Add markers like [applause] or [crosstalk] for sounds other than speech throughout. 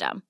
system.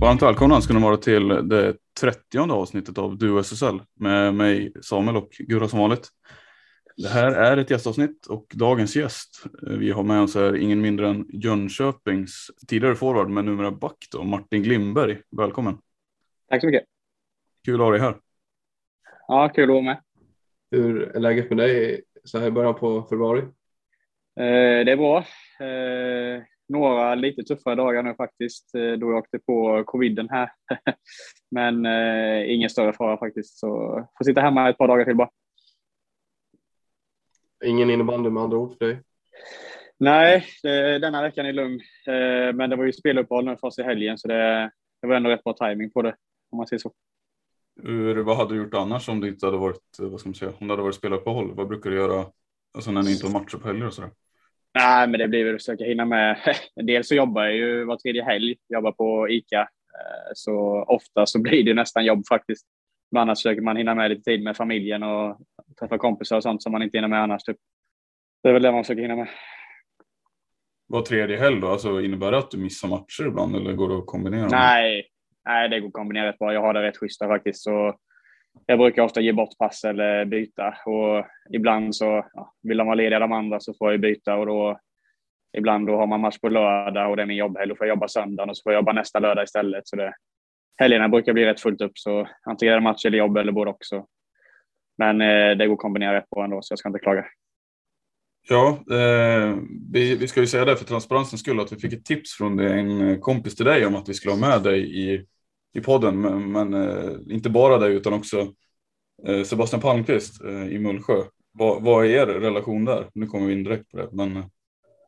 Varmt välkomna ska ni vara till det trettionde avsnittet av Du SSL med mig Samuel och Gurra som vanligt. Det här är ett gästavsnitt och dagens gäst vi har med oss är ingen mindre än Jönköpings tidigare forward men numera back då, Martin Glimberg. Välkommen! Tack så mycket! Kul att ha dig här! Ja, kul att vara med! Hur är läget med dig så här i början på februari? Eh, det är bra. Eh, några lite tuffare dagar nu faktiskt, eh, då jag åkte på coviden här. [laughs] Men eh, ingen större fara faktiskt, så får sitta hemma ett par dagar till bara. Ingen innebandy med andra ord för dig? Nej, det, denna veckan är lugn. Eh, men det var ju speluppehåll nu för oss i helgen, så det, det var ändå rätt bra timing på det, om man säger så. Hur, vad hade du gjort annars om det inte hade varit, vad ska man säga, om det hade varit speluppehåll? Vad brukar du göra alltså när ni inte har matcher på helger och sådär? Nej, men det blir väl att försöka hinna med. [laughs] Dels så jobbar jag ju var tredje helg, jobbar på ICA, så ofta så [laughs] blir det nästan jobb faktiskt. Men annars försöker man hinna med lite tid med familjen och träffa kompisar och sånt som man inte hinner med annars. Typ. Det är väl det man försöker hinna med. Var tredje helg då? Alltså innebär det att du missar matcher ibland eller går det att kombinera? Nej, nej det går att kombinera rätt bra. Jag har det rätt schyssta faktiskt. Så jag brukar ofta ge bort pass eller byta och ibland så ja, vill de vara lediga de andra så får jag byta och då ibland då har man match på lördag och det är min jobbhelg och får jag jobba söndagen och så får jag jobba nästa lördag istället. Så det, helgerna brukar bli rätt fullt upp så antingen är det match eller jobb eller både också. Men eh, det går att kombinera rätt bra ändå så jag ska inte klaga. Ja, eh, vi, vi ska ju säga det för transparensens skull att vi fick ett tips från en eh, kompis till dig om att vi skulle ha med dig i i podden, men, men eh, inte bara dig utan också eh, Sebastian Palmqvist eh, i Mullsjö. Vad, vad är er relation där? Nu kommer vi in direkt på det. Men... Eh.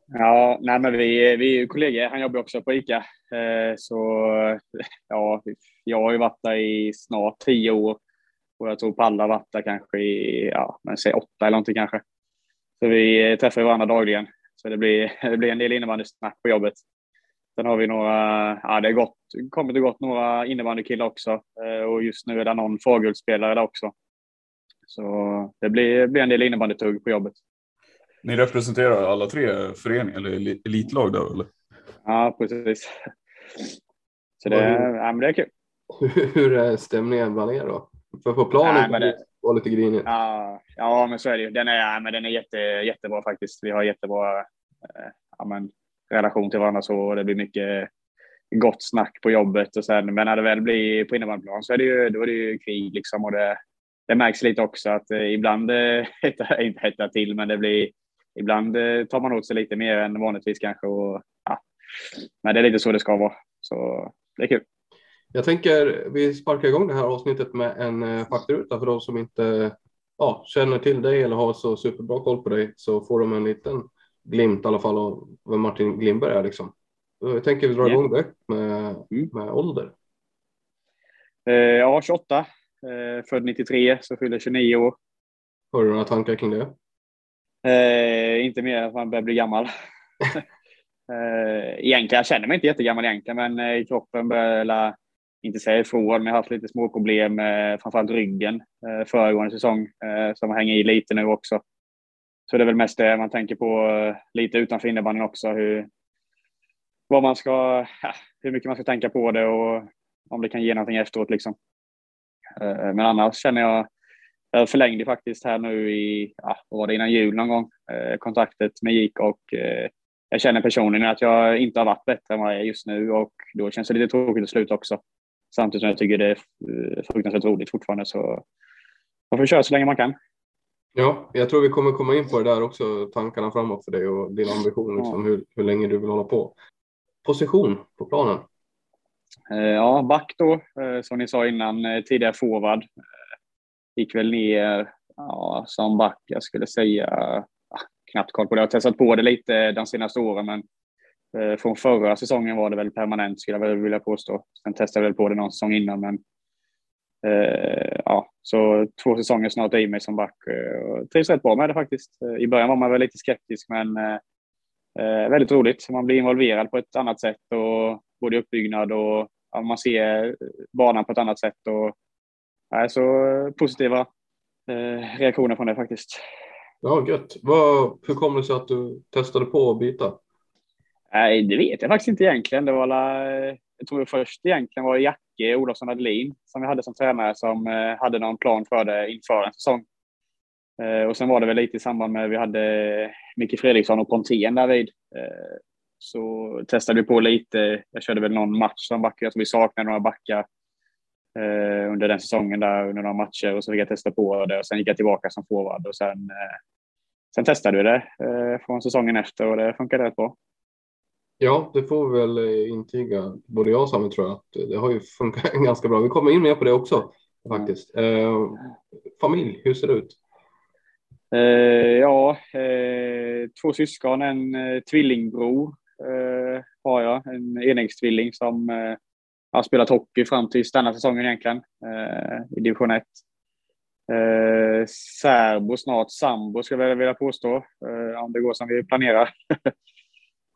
Ja, nej, men vi, vi är ju kollegor. Han jobbar också på ICA. Eh, så [laughs] ja, jag har ju varit där i snart tio år och jag tror Palla har varit där kanske i, ja, men säg åtta eller någonting kanske. Så vi eh, träffar varandra dagligen. Så det blir, [laughs] det blir en del innebandysnack på jobbet. Sen har vi några, ja det har gått, kommit och gått några innebandykillar också eh, och just nu är det någon Fågulspelare där också. Så det blir, blir en del innebandytugg på jobbet. Ni representerar alla tre föreningar eller eli- elitlag där eller? Ja, precis. [laughs] Så det, ja, men det är kul. Hur är stämningen bland er då? För på planen men det vara lite grinigt. Ja, ja, men så är det ju. Den är, ja, men den är jätte, jättebra faktiskt. Vi har jättebra eh, ja, men, relation till varandra så och det blir mycket gott snack på jobbet och sen, men när det väl blir på innebandyplan så är det ju, då är det ju krig liksom och det, det märks lite också att eh, ibland eh, [laughs] inte hettar till, men det blir ibland eh, tar man åt sig lite mer än vanligtvis kanske och ja, men det är lite så det ska vara. Så det är kul. Jag tänker vi sparkar igång det här avsnittet med en faktaruta för de som inte ja, känner till dig eller har så superbra koll på dig så får de en liten glimt i alla fall av vem Martin Glimberg är. Liksom. Jag tänker vi drar igång direkt med, mm. med ålder. Eh, ja, 28. Eh, född 93, så fyller 29 år. Har du några tankar kring det? Eh, inte mer att man börjar bli gammal. [laughs] eh, egentligen, jag känner mig inte jättegammal egentligen, men eh, kroppen börjar inte säga ifrån, men jag har haft lite små problem med framförallt ryggen eh, föregående säsong eh, som hänger i lite nu också. Så det är väl mest det man tänker på eh, lite utanför innebandyn också. Hur, vad man ska, hur mycket man ska tänka på det och om det kan ge någonting efteråt. Liksom. Eh, men annars känner jag, jag förlängde faktiskt här nu i, ja, var det innan jul någon gång, eh, kontaktet med JIK och jag känner personligen att jag inte har varit bättre än vad jag är just nu och då känns det lite tråkigt att sluta också. Samtidigt som jag tycker det är fruktansvärt roligt fortfarande så man får köra så länge man kan. Ja, jag tror vi kommer komma in på det där också, tankarna framåt för dig och din ambition, liksom, hur, hur länge du vill hålla på. Position på planen? Eh, ja, back då, eh, som ni sa innan, eh, tidigare forward. Gick väl ner ja, som back, jag skulle säga, ja, knappt koll på det. Jag har testat på det lite de senaste åren, men från förra säsongen var det väl permanent skulle jag vilja påstå. Sen testade jag väl på det någon säsong innan, men Eh, ja, så två säsonger snart i mig som back eh, och trivs rätt bra med det faktiskt. Eh, I början var man väl lite skeptisk men väldigt roligt. Man blir involverad på ett annat sätt och både uppbyggnad och ja, man ser banan på ett annat sätt och ja, så positiva reaktioner från det faktiskt. Ja, gött. Vad, hur kommer det sig att du testade på att byta? Nej, det vet jag faktiskt inte egentligen. Det var alla, jag tror först egentligen var Jacke Olofsson Adelin som vi hade som tränare som eh, hade någon plan för det inför en säsong. Eh, och sen var det väl lite i samband med att vi hade Micke Fredriksson och Pontén därvid. Eh, så testade vi på lite. Jag körde väl någon match som back. Jag tror vi saknade några backar eh, under den säsongen där under några matcher och så fick jag testa på det och sen gick jag tillbaka som forward och sen, eh, sen testade vi det eh, från säsongen efter och det funkade rätt bra. Ja, det får vi väl eh, intyga, både jag och Samuel tror jag, att det har ju funkat [laughs] ganska bra. Vi kommer in mer på det också faktiskt. Eh, familj, hur ser det ut? Eh, ja, eh, två syskon, en eh, tvillingbror eh, har jag, en enäggstvilling som har spelat hockey fram till denna säsongen egentligen i division 1. Eh, särbo snart, sambo skulle jag vilja påstå, eh, om det går som vi planerar. [laughs]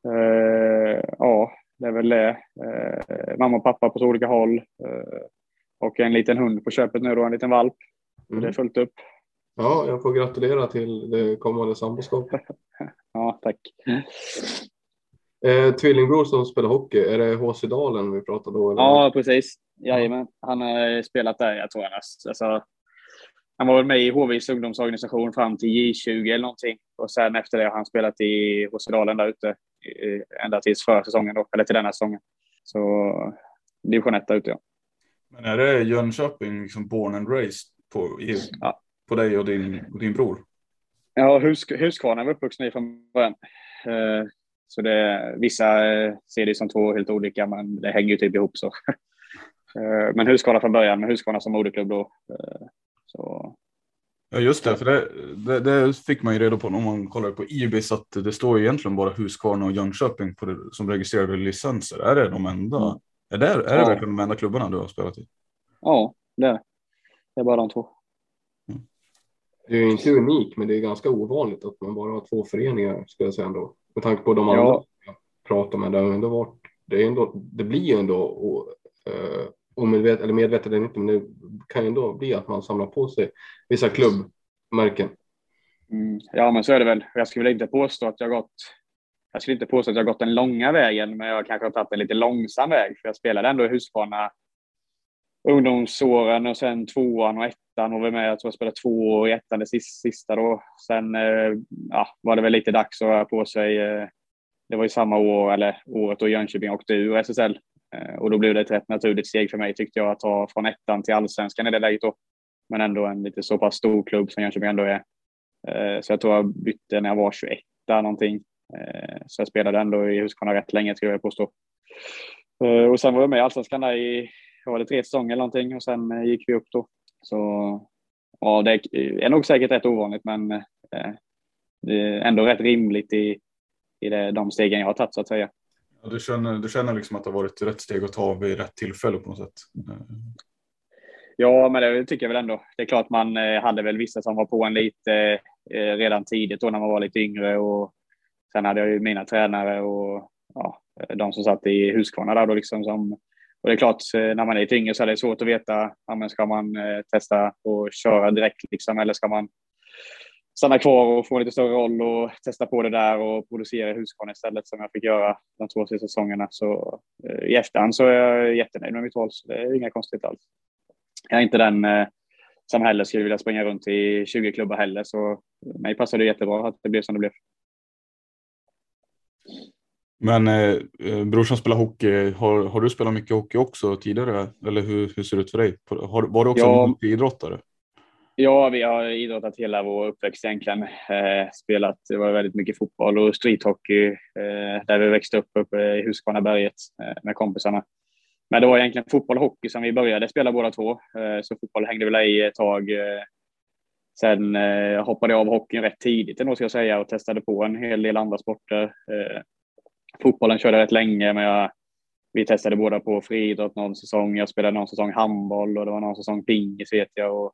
Eh, ja, det är väl det. Eh, mamma och pappa på olika håll. Eh, och en liten hund på köpet nu då, en liten valp. Mm. Det är fullt upp. Ja, jag får gratulera till det kommande samboskapet. [laughs] ja, tack. Eh, tvillingbror som spelar hockey, är det HC Dalen vi pratar då? Eller? Ja, precis. Jajamän. Han har spelat där, jag tror jag. Alltså, han var väl med i HVs ungdomsorganisation fram till J20 eller någonting. Och sen efter det har han spelat i HC Dalen där ute ända tills förra säsongen då, eller till denna säsongen. Så division 1 där ute ja. Men är det Jönköping liksom born and raised på, i, ja. på dig och din, och din bror? Ja, Hus, Huskvarna var uppvuxna i från början. Uh, så det, vissa uh, ser det som två helt olika, men det hänger ju typ ihop så. uh, [laughs] men Huskvarna från början, med Huskvarna som moderklubb då. så Ja just det, för det, det, det, fick man ju reda på när man kollade på Ibis att det står egentligen bara Huskvarna och Jönköping på det, som registrerade licenser. Är det de enda? Mm. Är det, är det ja. verkligen de enda klubbarna du har spelat i? Ja, det är det. är bara de två. Mm. Det är inte unikt, men det är ganska ovanligt att man bara har två föreningar skulle jag säga ändå. Med tanke på de andra ja. jag pratar med. Det, har ändå varit, det, är ändå, det blir ju ändå och, uh, omedvetet eller medvetet eller inte, men det kan ju ändå bli att man samlar på sig vissa klubbmärken. Mm, ja, men så är det väl. Jag skulle inte påstå att jag gått. Jag skulle inte påstå att jag gått den långa vägen, men jag kanske har tagit en lite långsam väg, för jag spelade ändå i Husqvarna ungdomsåren och sen tvåan och ettan och var med. Jag tror jag spelade två år i ettan det sista då. Sen eh, ja, var det väl lite dags att ha på sig. Eh, det var ju samma år, eller året då Jönköping åkte ur SSL Eh, och då blev det ett rätt naturligt steg för mig tyckte jag att ta från ettan till allsvenskan i det läget då. Men ändå en lite så pass stor klubb som Jönköping ändå är. Eh, så jag tror jag bytte när jag var 21 någonting. Eh, så jag spelade ändå i Huskvarna rätt länge skulle jag påstå. Och sen var jag med i allsvenskan där i var det tre säsonger eller någonting och sen gick vi upp då. Så ja, det är nog säkert rätt ovanligt, men det är ändå rätt rimligt i, i det, de stegen jag har tagit så att säga. Du, känner, du känner liksom att det har varit rätt steg att ta vid rätt tillfälle på något sätt? Eh. Ja, men det tycker jag väl ändå. Det är klart man eh, hade väl vissa som var på en lite eh, redan tidigt då när man var lite yngre och sen hade jag ju mina tränare och ja, de som satt i Huskvarna där då liksom som och det är klart, när man är lite yngre så är det svårt att veta, ja, men ska man testa och köra direkt liksom, eller ska man stanna kvar och få lite större roll och testa på det där och producera i Husqvarna istället som jag fick göra de två sista säsongerna. Så i efterhand så är jag jättenöjd med mitt val, så det är inga konstigt alls. Jag är inte den eh, som heller skulle vilja springa runt i 20 klubbar heller, så mig passade det jättebra att det blev som det blev. Men eh, brorsan spelar hockey. Har, har du spelat mycket hockey också tidigare? Eller hur, hur ser det ut för dig? Har, var du också ja, en idrottare? Ja, vi har idrottat hela vår uppväxt egentligen. Eh, spelat, det var väldigt mycket fotboll och streethockey eh, där vi växte upp uppe i Huskvarnaberget eh, med kompisarna. Men det var egentligen fotboll och hockey som vi började spela båda två, eh, så fotboll hängde väl i ett tag. Eh, sen eh, hoppade jag av hockeyn rätt tidigt ändå ska jag säga och testade på en hel del andra sporter. Eh, fotbollen körde rätt länge, men jag, vi testade båda på friidrott någon säsong. Jag spelade någon säsong handboll och det var någon säsong pingis vet jag. Och,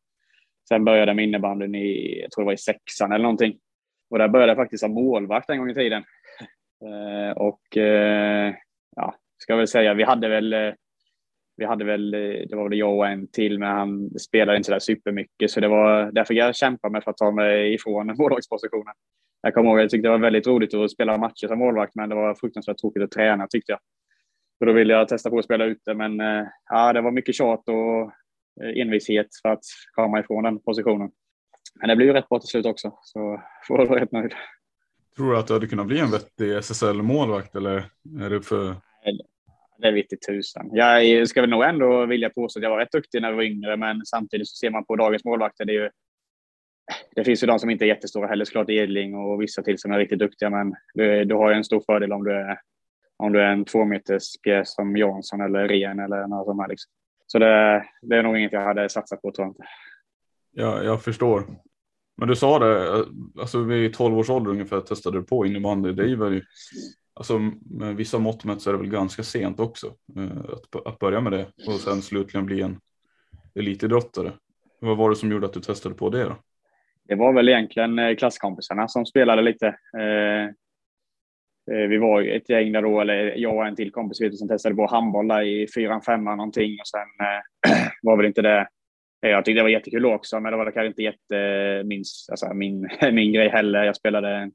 Sen började jag med innebandyn i, jag tror det var i sexan eller någonting. Och där började jag faktiskt som målvakt en gång i tiden. [laughs] Eh, och eh, ja, ska väl säga, vi hade väl, eh, vi hade väl, eh, det var väl jag och en till, men han spelade inte sådär supermycket, så det var därför jag kämpade med för att ta mig ifrån [laughs] målvaktspositionen. Jag kommer ihåg, att jag tyckte det var väldigt roligt att spela matcher som målvakt, men det var fruktansvärt tråkigt att träna tyckte jag. Så då ville jag testa på att spela ute, men eh, ja, det var mycket tjat och envishet för att komma ifrån den positionen. Men det blev ju rätt bra till slut också, så [laughs] får jag vara rätt nöjd. Tror du att du hade kunnat bli en vettig SSL-målvakt eller är det för? Det är vitt i tusan. Jag ska väl nog ändå vilja påstå att jag var rätt duktig när jag var yngre, men samtidigt så ser man på dagens målvakter, det är ju det finns ju de som inte är jättestora heller, såklart Edling och vissa till som är riktigt duktiga, men du, du har ju en stor fördel om du är, om du är en två meters pjäs som Jansson eller Ren eller sånt här. Liksom. Så det, det, är nog inget jag hade satsat på tror jag inte. Ja, jag förstår. Men du sa det, alltså vid 12 års ålder ungefär testade du på innebandy. Det är väl, alltså med vissa mått mätt så är det väl ganska sent också eh, att, att börja med det och sen slutligen bli en elitidrottare. Vad var det som gjorde att du testade på det då? Det var väl egentligen eh, klasskompisarna som spelade lite. Eh, vi var ett gäng där då, eller jag och en till kompis vet, som testade på handboll där i fyran, femman någonting och sen eh, [clears throat] var väl inte det. Eh, jag tyckte det var jättekul också, men det var kanske inte jättemins, alltså min, [laughs] min grej heller. Jag spelade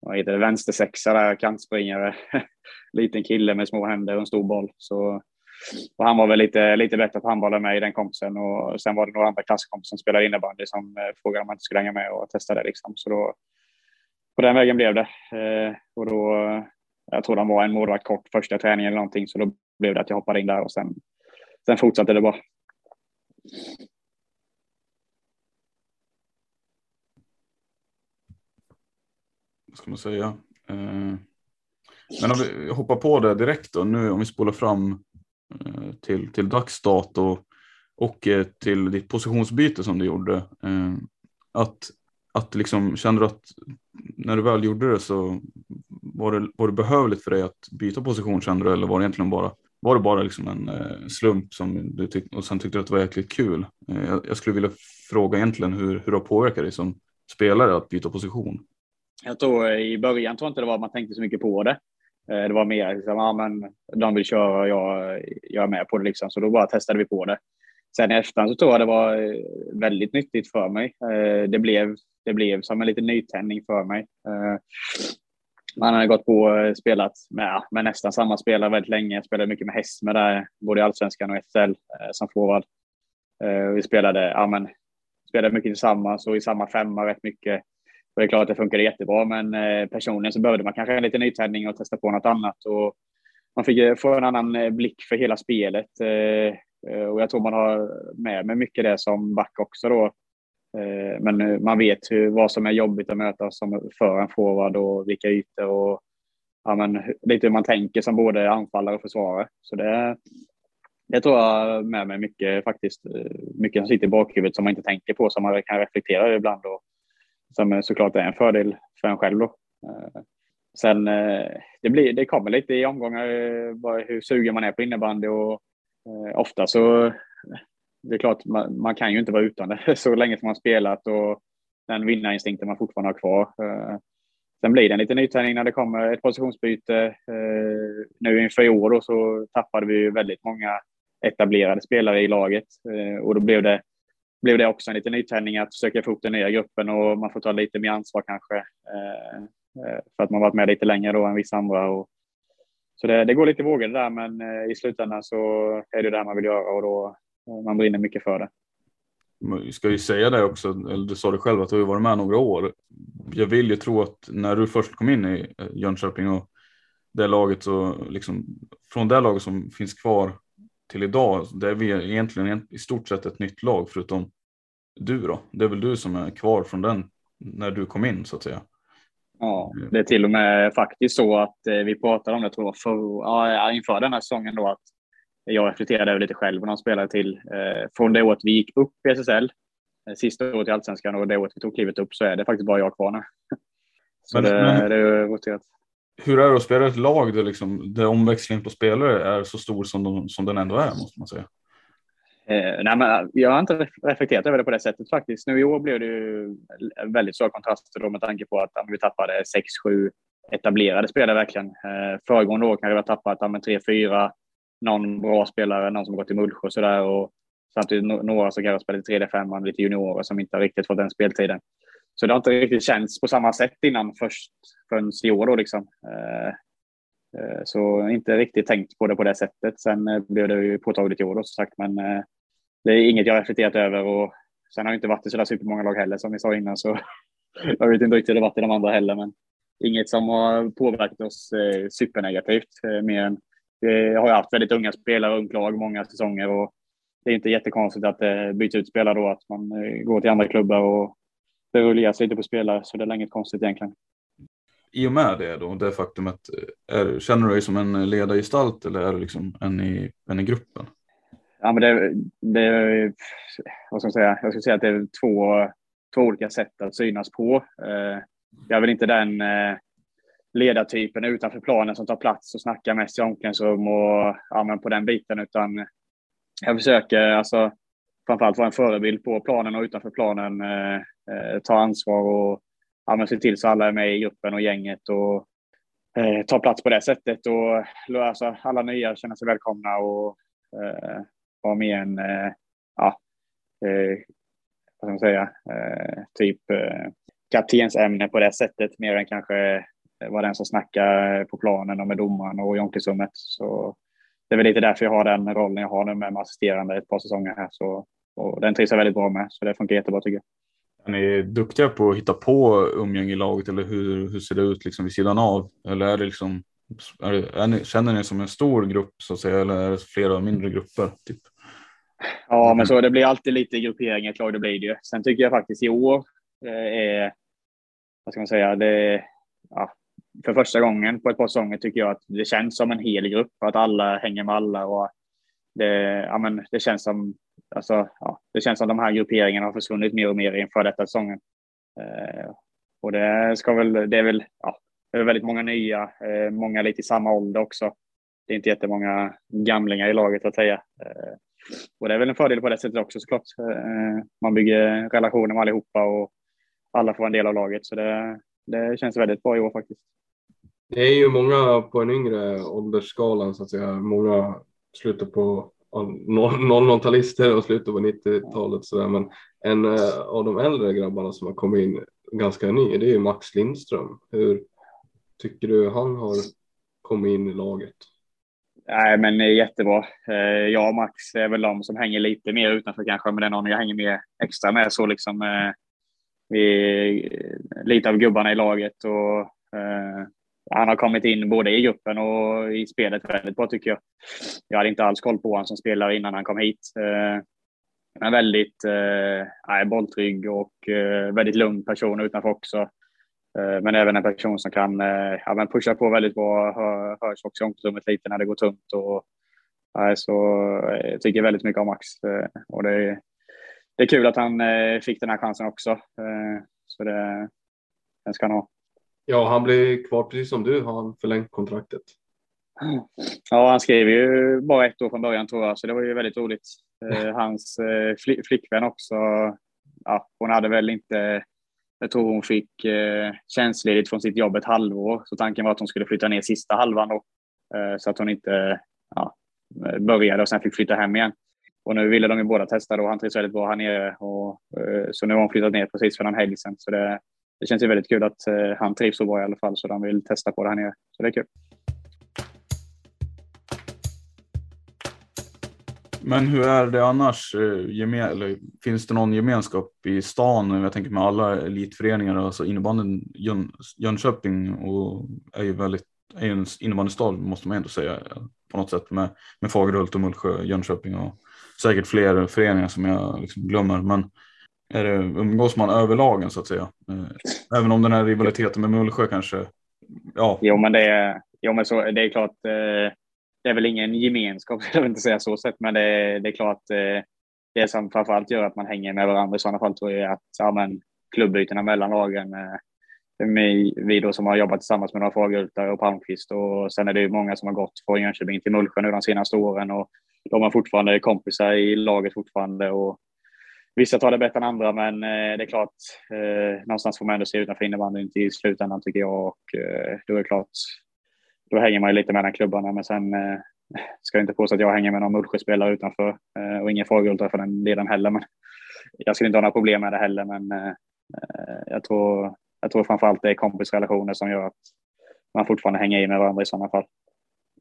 vad heter det, vänstersexa där, kantspringare. [laughs] Liten kille med små händer och en stor boll. Så, och han var väl lite, lite bättre på handboll än mig, den kompisen. Och sen var det några andra klasskompisar som spelade innebandy som frågade om man inte skulle hänga med och testa det. Liksom. Så då på den vägen blev det. Eh, och då, jag tror han var en målvakt kort första träningen eller någonting, så då blev det att jag hoppade in där och sen, sen fortsatte det bara. Vad ska man säga? Eh, men om vi hoppar på det direkt då, nu om vi spolar fram eh, till, till dags dato och eh, till ditt positionsbyte som du gjorde. Eh, att att liksom, kände du att när du väl gjorde det så var det, var det behövligt för dig att byta position kände du eller var det egentligen bara var det bara liksom en eh, slump som du tyckte och sen tyckte du att det var jäkligt kul? Eh, jag, jag, skulle vilja fråga egentligen hur, hur det har påverkat dig som spelare att byta position? Jag tror eh, i början tror jag inte det var att man tänkte så mycket på det. Eh, det var mer liksom, ja, men de vill köra och jag, jag är med på det liksom, så då bara testade vi på det. Sen i efterhand så tror jag det var eh, väldigt nyttigt för mig. Eh, det blev, det blev som en liten nytändning för mig. Eh, man hade gått på och spelat med, med nästan samma spelare väldigt länge. Jag spelade mycket med Hässme där, både i Allsvenskan och SL eh, som forward. Vi spelade, ja, men, spelade mycket tillsammans och i samma femma rätt mycket. Och det är klart att det funkade jättebra, men personligen så behövde man kanske en liten nytändning och testa på något annat. Och man fick få en annan blick för hela spelet. Och jag tror man har med mig mycket det som back också då. Eh, men eh, man vet hur, vad som är jobbigt att möta som för en forward och vilka ytor och ja, men, lite hur man tänker som både anfallare och försvarare. Så det, det tror jag med mig mycket faktiskt. Eh, mycket som sitter i bakhuvudet som man inte tänker på, som man kan reflektera över ibland och som såklart är en fördel för en själv då. Sen det, blir, det kommer lite i omgångar hur sugen man är på innebandy och ofta så det är klart, man, man, kan ju inte vara utan det [laughs] så länge som man spelat och den vinnarinstinkten man fortfarande har kvar. Eh, sen blir det en liten nytändning när det kommer ett positionsbyte. Eh, nu inför i år då så tappade vi väldigt många etablerade spelare i laget eh, och då blev det, blev det också en liten nytändning att försöka få ihop den nya gruppen och man får ta lite mer ansvar kanske för att man varit med lite längre då än vissa andra. Och, så det, det går lite i vågor det där, men i slutändan så är det det man vill göra och då man brinner mycket för det. Vi ska ju säga det också, eller du sa det själv att du har varit med några år. Jag vill ju tro att när du först kom in i eh, Jönköping och det laget så liksom från det laget som finns kvar till idag, det är vi egentligen i stort sett ett nytt lag förutom du då. Det är väl du som är kvar från den när du kom in så att säga. Ja, det är till och med faktiskt så att eh, vi pratade om det tror jag för, ja, inför den här säsongen då att jag reflekterade över lite själv när de spelade till. Eh, från det året vi gick upp i SSL, eh, sista året i Allsvenskan och det året vi tog klivet upp så är det faktiskt bara jag kvar nu. [laughs] Så men, det, men, det är roterat. Hur är det att spela ett lag där, liksom, där omväxlingen på spelare är så stor som, de, som den ändå är, måste man säga? Eh, nej, men jag har inte reflekterat över det på det sättet faktiskt. Nu i år blev det ju väldigt stora kontraster då med tanke på att vi tappade 6-7 etablerade spelare verkligen. Eh, föregående år kanske vi har tappat ja, 3-4 någon bra spelare, någon som har gått i Mullsjö och sådär. Och samtidigt några som kanske spelat i tredje femman, lite juniorer som inte har riktigt fått den speltiden. Så det har inte riktigt känts på samma sätt innan först förrän i år då liksom. Eh, eh, så inte riktigt tänkt på det på det sättet. Sen eh, blev det ju påtagligt i år då som sagt, men det är inget jag reflekterat över och sen har det inte varit i sådär supermånga lag heller som vi sa innan så [laughs] jag vet inte riktigt hur det varit i de andra heller, men inget som har påverkat oss supernegativt mer än vi har ju haft väldigt unga spelare, ungt lag, många säsonger och det är inte jättekonstigt att det byts ut spelare då, att man eh, går till andra klubbar och det rulleras lite på spelare, så det är inget konstigt egentligen. I och med det då, det faktumet, är, känner du dig som en ledargestalt eller är du liksom en i, en i gruppen? Ja, men det, det, vad ska jag säga, jag skulle säga att det är två, två olika sätt att synas på. Eh, jag är väl inte den eh, ledartypen utanför planen som tar plats och snackar mest i omklädningsrum och ja, men på den biten, utan jag försöker alltså framförallt vara en förebild på planen och utanför planen, eh, eh, ta ansvar och ja, men se till så alla är med i gruppen och gänget och eh, ta plats på det sättet och alltså, alla nya känna sig välkomna och eh, vara med en, eh, ja, eh, vad ska man säga, eh, typ eh, kaptensämne på det sättet mer än kanske vara den som snackar på planen och med domaren och i omklädningsrummet. Så det är väl lite därför jag har den rollen jag har nu med assisterande ett par säsonger här. Så, och den trivs jag väldigt bra med, så det funkar jättebra tycker jag. Är ni duktiga på att hitta på umgänge i laget eller hur, hur ser det ut liksom vid sidan av? Eller är det liksom, är det, är ni, känner ni som en stor grupp så att säga eller är det flera mindre grupper? Typ? Ja, men så det blir alltid lite gruppering i ett lag, det blir det ju. Sen tycker jag faktiskt i år eh, är, vad ska man säga, det, ja, för första gången på ett par säsonger tycker jag att det känns som en hel grupp, att alla hänger med alla och det, ja, men det känns som alltså, ja, det känns som de här grupperingarna har försvunnit mer och mer inför detta säsongen. Eh, och det ska väl, det är väl, ja, det är väldigt många nya, eh, många lite i samma ålder också. Det är inte jättemånga gamlingar i laget att säga. Eh, och det är väl en fördel på det sättet också såklart. Eh, man bygger relationer med allihopa och alla får en del av laget, så det, det känns väldigt bra i år faktiskt. Det är ju många på en yngre åldersskalan så att säga. Många slutar på 00-talister och slutar på 90-talet. Men en eh, av de äldre grabbarna som har kommit in ganska ny, det är ju Max Lindström. Hur tycker du han har kommit in i laget? Nej, men jättebra. Eh, jag och Max är väl de som hänger lite mer utanför kanske, men det är någon jag hänger mer extra med så liksom. Eh, vi lite av gubbarna i laget och han har kommit in både i gruppen och i spelet väldigt bra tycker jag. Jag hade inte alls koll på honom som spelare innan han kom hit. Eh, men väldigt eh, bolltrygg och eh, väldigt lugn person utanför också. Eh, men även en person som kan eh, ja, men pusha på väldigt bra, hör, hörs också i omklädningsrummet lite när det går tungt och så jag tycker väldigt mycket om Max eh, och det är, det är kul att han eh, fick den här chansen också. Så det, den ska han ha. Ja, han blir kvar precis som du. Har han förlängt kontraktet? Ja, han skrev ju bara ett år från början tror jag, så det var ju väldigt roligt. [laughs] Hans flickvän också, ja, hon hade väl inte jag tror hon fick eh, tjänstledigt från sitt jobb ett halvår, så tanken var att hon skulle flytta ner sista halvan då, eh, så att hon inte ja, började och sen fick flytta hem igen. Och nu ville de ju båda testa då. Han trivs väldigt bra här nere och eh, så nu har hon flyttat ner precis för någon helg sedan. Så det, det känns ju väldigt kul att eh, han trivs så bra i alla fall, så de vill testa på det här nere. Så det är kul. Men hur är det annars? Eh, eller, finns det någon gemenskap i stan? Jag tänker med alla elitföreningar, alltså innebandyn Jön, Jönköping och är ju väldigt är en innebandystad måste man ändå säga eh, på något sätt med, med Fagerhult och Mullsjö, Jönköping och säkert fler föreningar som jag liksom glömmer. Men är det, umgås man över lagen så att säga? Eh, även om den här rivaliteten med Mullsjö kanske. Ja. Jo, men det är, jo, men så, det är klart. Eh, det är väl ingen gemenskap, [laughs] jag vill inte säga så sett, men det, det är klart eh, det som framförallt gör att man hänger med varandra i sådana fall tror jag är att ja, men, klubbytena mellan lagen. Med, vi då som har jobbat tillsammans med några Fagerhultar och Palmqvist och sen är det ju många som har gått från Jönköping till Mullsjö nu de senaste åren och de har fortfarande kompisar i laget fortfarande och vissa tar det bättre än andra men eh, det är klart eh, någonstans får man ändå se utanför innebandyn till slutändan tycker jag och eh, då är det klart då hänger man ju lite mellan klubbarna. Men sen eh, ska jag inte påstå att jag hänger med någon Mullsjöspelare utanför eh, och ingen Fagerhult för den delen heller. Men jag skulle inte ha några problem med det heller. Men eh, eh, jag tror, jag tror framförallt det är kompisrelationer som gör att man fortfarande hänger i med varandra i sådana fall.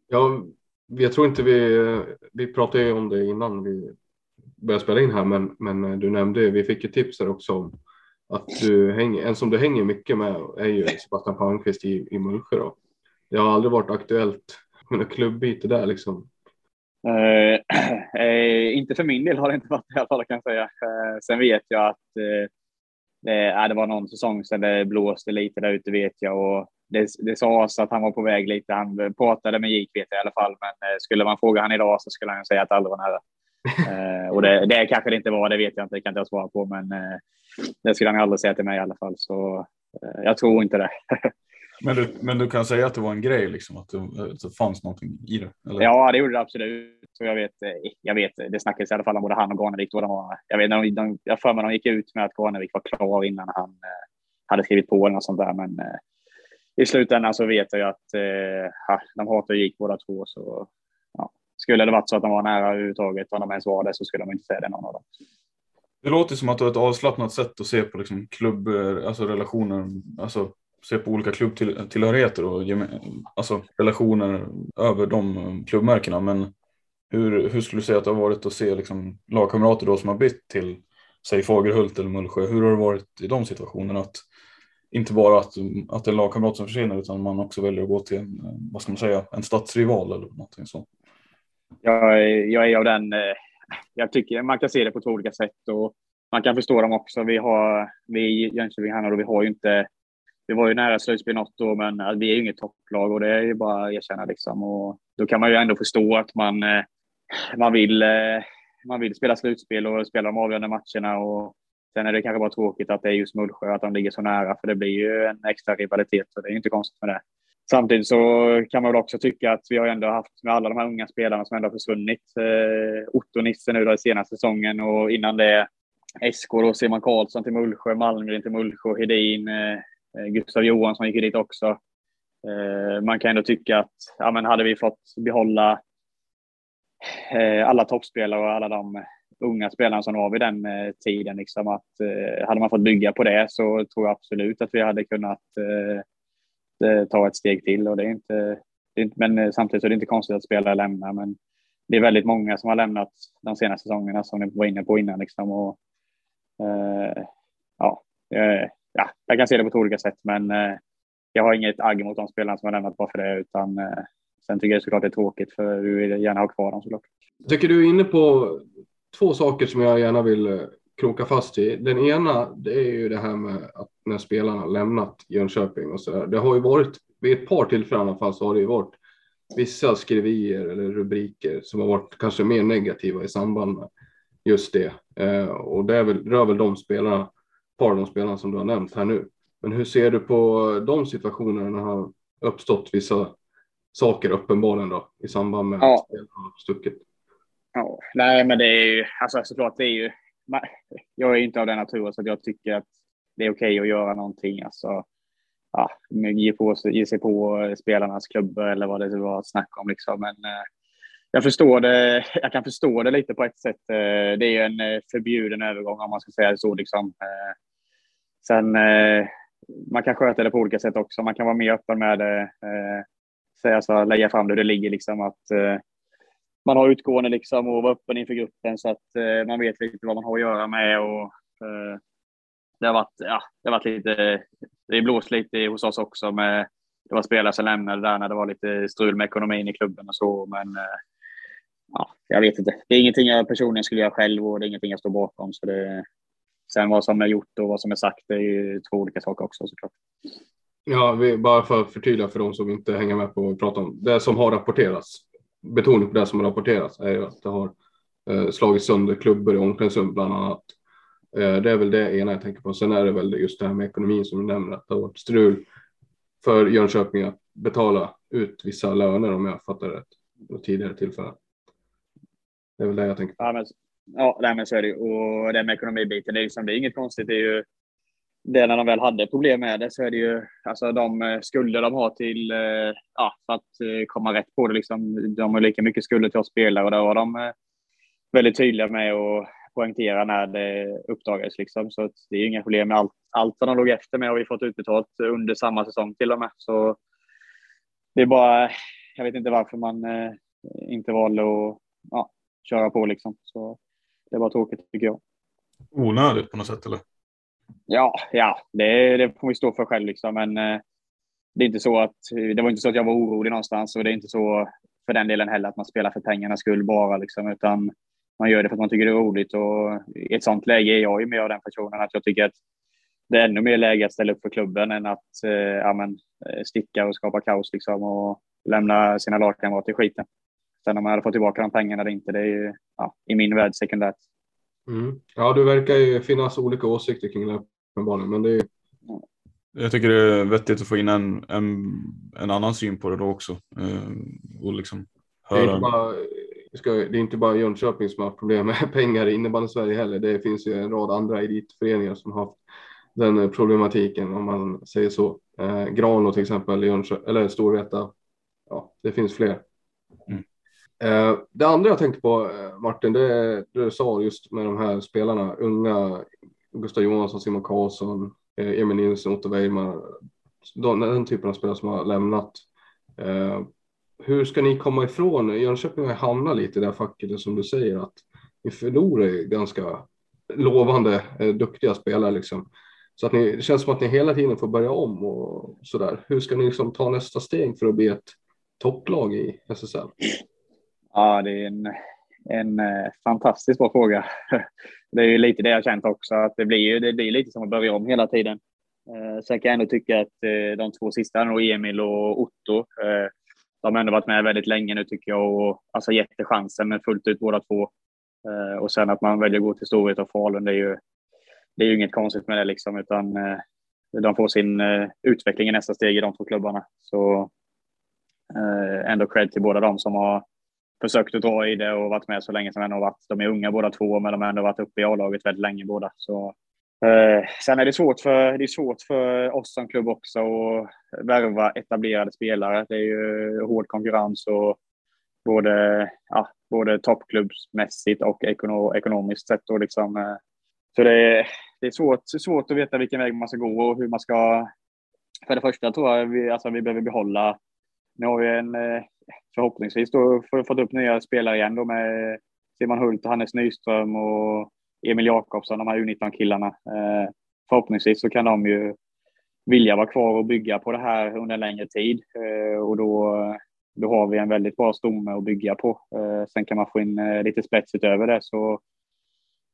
Ja, jag tror inte vi, vi pratade ju om det innan vi börja spela in här, men, men eh, du nämnde, ju, vi fick ju tips där också om att du hänger, en som du hänger mycket med är ju Sebastian Palmqvist i, i Mullsjö då det har aldrig varit aktuellt med något klubbyte där liksom. Eh, [clears throat] eh, inte för min del har det inte varit i alla fall kan jag säga. Eh, sen vet jag att eh, eh, det, det var någon säsong sedan det blåste lite där ute vet jag och det, det sades att han var på väg lite. Han pratade med JIK vet jag i alla fall, men skulle man fråga han idag så skulle han säga att det aldrig var nära och det, det kanske det inte var, det vet jag inte, det kan inte jag svara på, men det skulle han aldrig säga till mig i alla fall. Så jag tror inte det. [laughs] Men du, men du kan säga att det var en grej, liksom, att, det, att det fanns någonting i det? Eller? Ja, det gjorde det absolut. Så jag, vet, jag vet, det snackades i alla fall om både han och Garnevik. Då de var, jag, vet, de, de, jag för mig de gick ut med att Garnevik var klar innan han eh, hade skrivit på eller något sånt där. Men eh, i slutändan så vet jag ju att eh, de hatar gick båda två. Så. Skulle det varit så att de var nära överhuvudtaget, om de ens var det, så skulle de inte säga det någon av dem. Det låter som att du har ett avslappnat sätt att se på liksom klubb, eh, alltså relationer, alltså se på olika klubbtillhörigheter och alltså relationer över de eh, klubbmärkena. Men hur, hur skulle du säga att det har varit att se liksom lagkamrater då som har bytt till säg Fagerhult eller Mullsjö? Hur har det varit i de situationerna? Att inte bara att, att det är lagkamrat som försvinner utan man också väljer att gå till en, eh, vad ska man säga, en stadsrival eller någonting sånt. Jag, jag är av den, eh, jag tycker man kan se det på två olika sätt och man kan förstå dem också. Vi har, vi i Jönköping här och vi har ju inte vi var ju nära slutspel något år, men eh, vi är ju inget topplag och det är ju bara att erkänna liksom. Och då kan man ju ändå förstå att man, eh, man, vill, man vill spela slutspel och spela de avgörande matcherna. Och sen är det kanske bara tråkigt att det är just Mullsjö, att de ligger så nära, för det blir ju en extra rivalitet och det är ju inte konstigt med det. Samtidigt så kan man väl också tycka att vi har ändå haft med alla de här unga spelarna som ändå har försvunnit. Eh, Otto Nisse nu då i senaste säsongen och innan det SK då, Simon Karlsson till Mullsjö, Malmgren till Mullsjö, Hedin, eh, eh Gustav Johansson gick ju dit också. Eh, man kan ändå tycka att ja, men hade vi fått behålla eh, alla toppspelare och alla de unga spelarna som var vid den eh, tiden, liksom att eh, hade man fått bygga på det så tror jag absolut att vi hade kunnat Eh, ta ett steg till och det är inte, det är inte men eh, samtidigt så är det inte konstigt att spelare lämnar, men det är väldigt många som har lämnat de senaste säsongerna som ni var inne på innan liksom och eh, ja, ja, jag kan se det på två olika sätt, men eh, jag har inget agg mot de spelarna som har lämnat bara för det, utan eh, sen tycker jag såklart det är tråkigt för du vill gärna ha kvar dem såklart. Jag tycker du är inne på två saker som jag gärna vill kroka fast i. Den ena, det är ju det här med att när spelarna lämnat Jönköping och så där. Det har ju varit vid ett par tillfällen i alla fall så har det ju varit vissa skriverier eller rubriker som har varit kanske mer negativa i samband med just det. Eh, och det är väl, rör väl de spelarna, par av de spelarna som du har nämnt här nu. Men hur ser du på de situationerna när det har uppstått vissa saker uppenbarligen då i samband med ja. att spelarna har stuckit? Ja, nej, men det är ju alltså såklart. Det är ju. [laughs] Jag är inte av den naturen så att jag tycker att det är okej okay att göra någonting. Alltså, ja, ge, på, ge sig på eh, spelarnas klubbor eller vad det var snack om. Liksom. Men eh, jag förstår det. [laughs] Jag kan förstå det lite på ett sätt. Eh, det är ju en eh, förbjuden övergång om man ska säga det så. Liksom. Eh, sen eh, man kan sköta det på olika sätt också. Man kan vara mer öppen med det. Eh, säga så, lägga fram det det ligger liksom att eh, man har utgående liksom och vara öppen inför gruppen så att eh, man vet lite vad man har att göra med och eh, det har varit, ja, det har varit lite, det är blåst lite hos oss också med, det var spelare som lämnade där när det var lite strul med ekonomin i klubben och så, men eh, ja, jag vet inte. Det är ingenting jag personligen skulle göra själv och det är ingenting jag står bakom. Så det, sen vad som är gjort och vad som är sagt, det är ju två olika saker också såklart. Ja, vi, bara för att förtydliga för de som inte hänger med på vad vi pratar om. Det som har rapporterats, betoning på det som har rapporterats, är ju att det har eh, slagit sönder klubbor i omklädningsrum bland annat. Eh, det är väl det ena jag tänker på. Sen är det väl just det här med ekonomin som du nämner, att det har varit strul för Jönköping att betala ut vissa löner om jag fattar rätt, tidigare tillfällen. Det är väl det jag tänker på. Ja, men, ja men så är det ju. Och det med ekonomibiten, det är, liksom, det är inget konstigt. Det är ju det när de väl hade problem med det så är det ju alltså de eh, skulder de har till, eh, ja, för att eh, komma rätt på det liksom. De har lika mycket skulder till oss spelare och det var de väldigt tydliga med att poängtera när det uppdagades liksom. Så det är inga problem med allt. Allt som de låg efter med har vi fått utbetalt under samma säsong till och med. Så det är bara, jag vet inte varför man inte valde att ja, köra på liksom. Så det var tråkigt tycker jag. Onödigt på något sätt eller? Ja, ja, det, det får vi stå för själv liksom. Men eh, det är inte så att det var inte så att jag var orolig någonstans och det är inte så för den delen heller att man spelar för pengarnas skull bara liksom, utan man gör det för att man tycker det är roligt och i ett sånt läge är jag ju mer av den personen att jag tycker att det är ännu mer läge att ställa upp för klubben än att eh, ja, men, eh, sticka och skapa kaos liksom och lämna sina lagkamrater i skiten. Sen om man hade fått tillbaka de pengarna eller inte, det är ju ja, i min värld sekundärt. Mm. Ja, det verkar ju finnas olika åsikter kring det här men det är... Jag tycker det är vettigt att få in en, en, en annan syn på det då också. Eh, och liksom höra. Det är, inte bara, ska, det är inte bara Jönköping som har problem med [laughs] pengar i innebandy Sverige heller. Det finns ju en rad andra elitföreningar som har haft den problematiken om man säger så. Eh, Grano till exempel, Jönköping, eller Storvreta. Ja, det finns fler. Mm. Eh, det andra jag tänkte på eh, Martin, det är det du sa just med de här spelarna, unga Gustav Johansson, Simon Karlsson, eh, Emil Nilsson, Otto Weimar. den typen av spelare som har lämnat. Hur ska ni komma ifrån? Jönköping har hamnat lite i det här facket som du säger att ni förlorar ganska lovande, duktiga spelare liksom. Så att ni, det känns som att ni hela tiden får börja om och så där. Hur ska ni liksom ta nästa steg för att bli ett topplag i SSL? Ja, det är en, en eh, fantastiskt bra fråga. [laughs] Det är ju lite det jag känt också, att det blir ju det blir lite som att börja om hela tiden. Eh, sen kan jag ändå tycka att eh, de två sista, Emil och Otto, de har ändå varit med väldigt länge nu tycker jag och alltså gett det chansen med fullt ut båda två. Och sen att man väljer att gå till Storvreta och Falun, det är ju, det är ju inget konstigt med det liksom, utan de får sin utveckling i nästa steg i de två klubbarna. Så ändå cred till båda dem som har försökt att dra i det och varit med så länge som jag har varit. De är unga båda två, men de har ändå varit uppe i A-laget väldigt länge båda. Så, eh, sen är det svårt för, det är svårt för oss som klubb också att värva etablerade spelare. Det är ju hård konkurrens och både, ja, både toppklubbsmässigt och ekono, ekonomiskt sett. Och liksom, eh, så det är, det är svårt, svårt att veta vilken väg man ska gå och hur man ska... För det första tror jag vi, alltså, vi behöver behålla nu har vi en, eh, förhoppningsvis då fått upp nya spelare igen då med Simon Hult och Hannes Nyström och Emil Jakobsson, de här U19-killarna. Eh, förhoppningsvis så kan de ju vilja vara kvar och bygga på det här under en längre tid eh, och då, då har vi en väldigt bra stomme att bygga på. Eh, sen kan man få in eh, lite spets utöver det så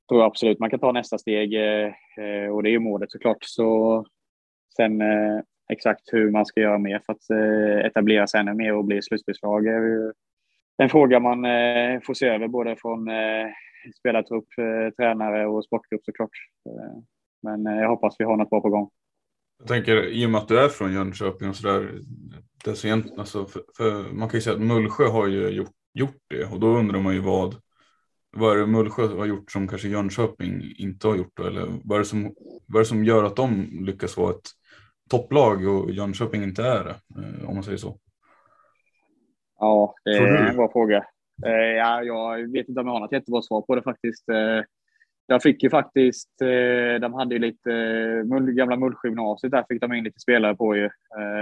tror jag absolut man kan ta nästa steg eh, och det är ju målet såklart. Så sen exakt hur man ska göra mer för att eh, etablera sig ännu mer och bli slutspelslag är ju en fråga man eh, får se över både från eh, spelartrupp, eh, tränare och sportgrupp såklart. Eh, men eh, jag hoppas vi har något bra på gång. Jag tänker i och med att du är från Jönköping och sådär. Alltså, för, för man kan ju säga att Mullsjö har ju gjort, gjort det och då undrar man ju vad vad är det Mullsjö har gjort som kanske Jönköping inte har gjort då? Eller vad är, det som, vad är det som gör att de lyckas vara ett topplag och Jönköping inte är det? Eh, om man säger så. Ja, det är en bra fråga. Eh, ja, jag vet inte om jag har något jättebra svar på det faktiskt. Eh, jag fick ju faktiskt, de hade ju lite, gamla Mullsjö gymnasiet där fick de in lite spelare på ju.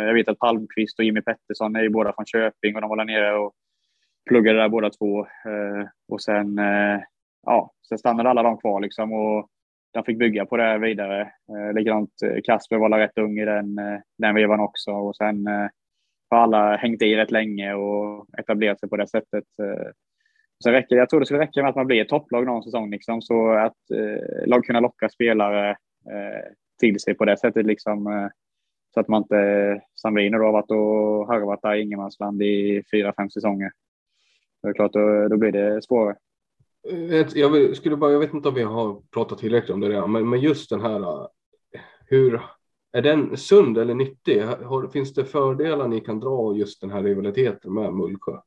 Jag vet att Palmqvist och Jimmy Pettersson är ju båda från Köping och de var där nere och pluggade där båda två. Och sen, ja, sen stannade alla de kvar liksom och de fick bygga på det vidare. Eh, likadant eh, Kasper var rätt ung i den, eh, den vevan också och sen eh, har alla hängt i rätt länge och etablerat sig på det sättet. Så räcker, jag tror det skulle räcka med att man blir ett topplag någon säsong liksom, så att eh, lag kunna locka spelare eh, till sig på det sättet liksom. Eh, så att man inte, som vi nu har varit och harvat där i ingenmansland i fyra, fem säsonger. Det är klart, då, då blir det svårare. Jag, skulle bara, jag vet inte om vi har pratat tillräckligt om det redan, men, men just den här, äh, hur är den sund eller nyttig? Har, finns det fördelar ni kan dra just den här rivaliteten med Mullsjö?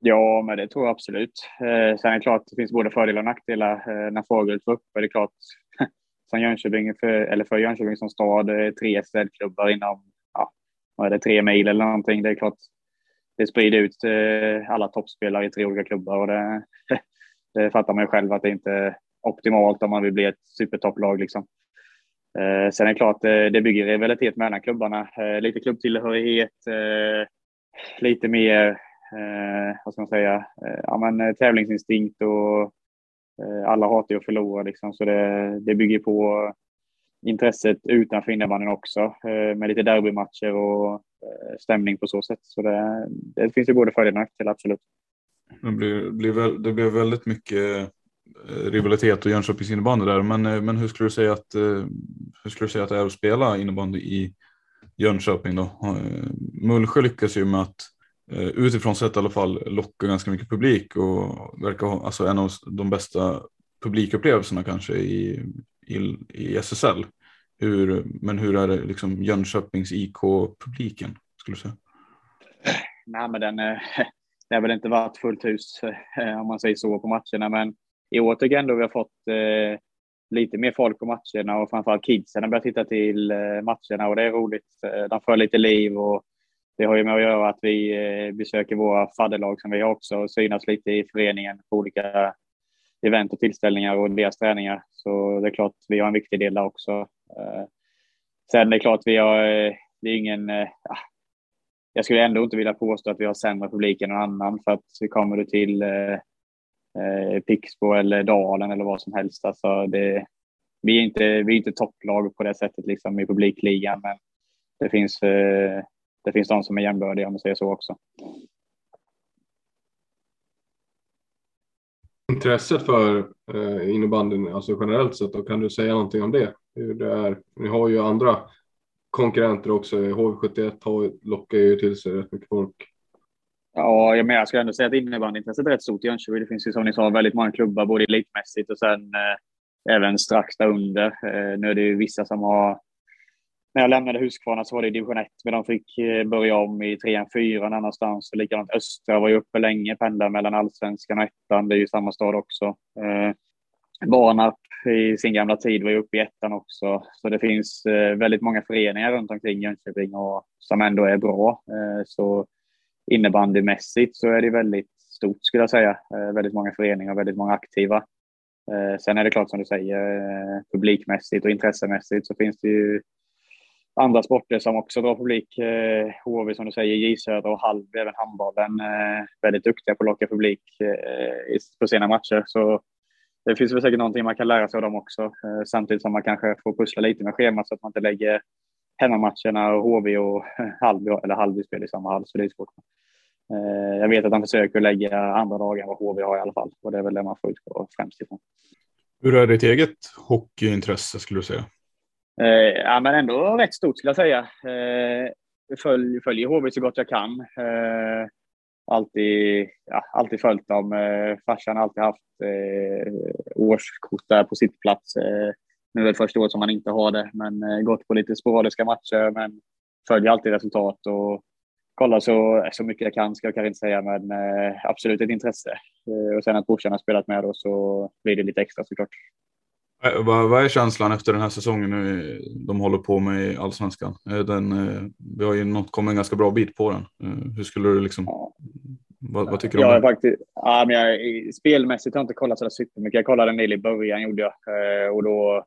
Ja, men det tror jag absolut. Eh, sen är det klart, det finns både fördelar och nackdelar. Eh, när Fagerhult var uppe är det klart, [laughs] som Jönköping, för, eller för Jönköping som stad, eh, tre städklubbar inom, ja, vad är det, tre mil eller någonting. Det är klart, det sprider ut eh, alla toppspelare i tre olika klubbar och det, [laughs] det fattar man ju själv att det inte är optimalt om man vill bli ett supertopplag liksom. Eh, sen är det klart, eh, det bygger rivalitet mellan klubbarna. Eh, lite klubbtillhörighet, eh, lite mer, vad ska man säga, ja men tävlingsinstinkt och alla hatar ju att förlora liksom, så det, det bygger på intresset utanför innebandyn också med lite derbymatcher och Eh, stämning på så sätt. Så det, det finns ju både fördelar och nackdelar, absolut. Det blir, blev, väl, det blev väldigt mycket eh, rivalitet och Jönköpings innebandy där. Men, eh, men hur skulle du säga att eh, hur skulle du säga att det är att spela innebandy i Jönköping då? Mullsjö lyckas ju med att utifrån sett i alla fall locka ganska mycket publik och verkar ha alltså en av de bästa publikupplevelserna kanske i, i, i SSL. Hur, men hur är det liksom Jönköpings IK-publiken skulle du säga? Nej, men den, det har väl inte varit fullt hus eh, om man säger så på matcherna, men i år tycker jag ändå vi har fått eh, lite mer folk på matcherna och framförallt kidsen har börjat titta till eh, matcherna och det är roligt. Eh, de får lite liv och det har ju med att göra att vi eh, besöker våra fadderlag som vi har också och synas lite i föreningen på olika event och tillställningar och deras träningar. Så det är klart vi har en viktig del där också. Eh, sen är det klart vi har, det är ingen, eh, ah, jag skulle ändå inte vilja påstå att vi har sämre publik än någon annan för att vi kommer du till eh, eh, Pixbo eller Dalen eller vad som helst. Alltså det, vi är inte, vi är inte topplag på det sättet liksom i publikligan, men det finns, eh, det finns de som är jämbördiga om man säger så också. intresset för eh, innebandyn, alltså generellt sett, då kan du säga någonting om det? Hur det är? Ni har ju andra konkurrenter också. HV71 har, lockar ju till sig rätt mycket folk. Ja, jag, menar, jag skulle ändå säga att innebandyintresset är rätt stort i Jönköping. Det finns ju som ni sa väldigt många klubbar, både elitmässigt och sen eh, även strax därunder. Eh, nu är det ju vissa som har när jag lämnade Huskvarna så var det division 1, men de fick eh, börja om i trean, fyran annanstans. Likadant Östra var ju uppe länge, pendlar mellan allsvenskan och ettan. Det är ju samma stad också. Eh, Barnarp i sin gamla tid var ju uppe i ettan också. Så det finns eh, väldigt många föreningar runt omkring Jönköping och, som ändå är bra. Eh, så innebandymässigt så är det väldigt stort skulle jag säga. Eh, väldigt många föreningar och väldigt många aktiva. Eh, sen är det klart som du säger, eh, publikmässigt och intressemässigt så finns det ju andra sporter som också drar publik. Eh, HV som du säger, J Södra och Hallby, även handbollen, eh, väldigt duktiga på att locka publik eh, på sina matcher. Så det finns väl säkert någonting man kan lära sig av dem också, eh, samtidigt som man kanske får pussla lite med schemat så att man inte lägger hemmamatcherna och HV och [laughs] Hallby, eller Hallby spelar i samma hall, så det är svårt. Eh, jag vet att de försöker lägga andra dagar än vad HV har i alla fall och det är väl det man får utgå främst ifrån. Hur är ditt eget hockeyintresse skulle du säga? Eh, ja, men ändå rätt stort skulle jag säga. Eh, följ, följer HV så gott jag kan. Eh, alltid, ja, alltid följt dem. Eh, farsan har alltid haft eh, årskort där på sitt plats. Eh, nu är det första året som man inte har det, men eh, gått på lite sporadiska matcher. Men följer alltid resultat och kollar så, så mycket jag kan, ska jag kanske inte säga, men eh, absolut ett intresse. Eh, och sen att brorsan har spelat med då så blir det lite extra såklart. Eh, vad, vad är känslan efter den här säsongen nu de håller på med i allsvenskan? Den, vi har ju kommit en ganska bra bit på den. Hur skulle du liksom. Vad, vad, tycker du om det? Faktiskt, ja, men jag, spelmässigt har jag inte kollat så supermycket. Jag kollade en del i början gjorde jag och då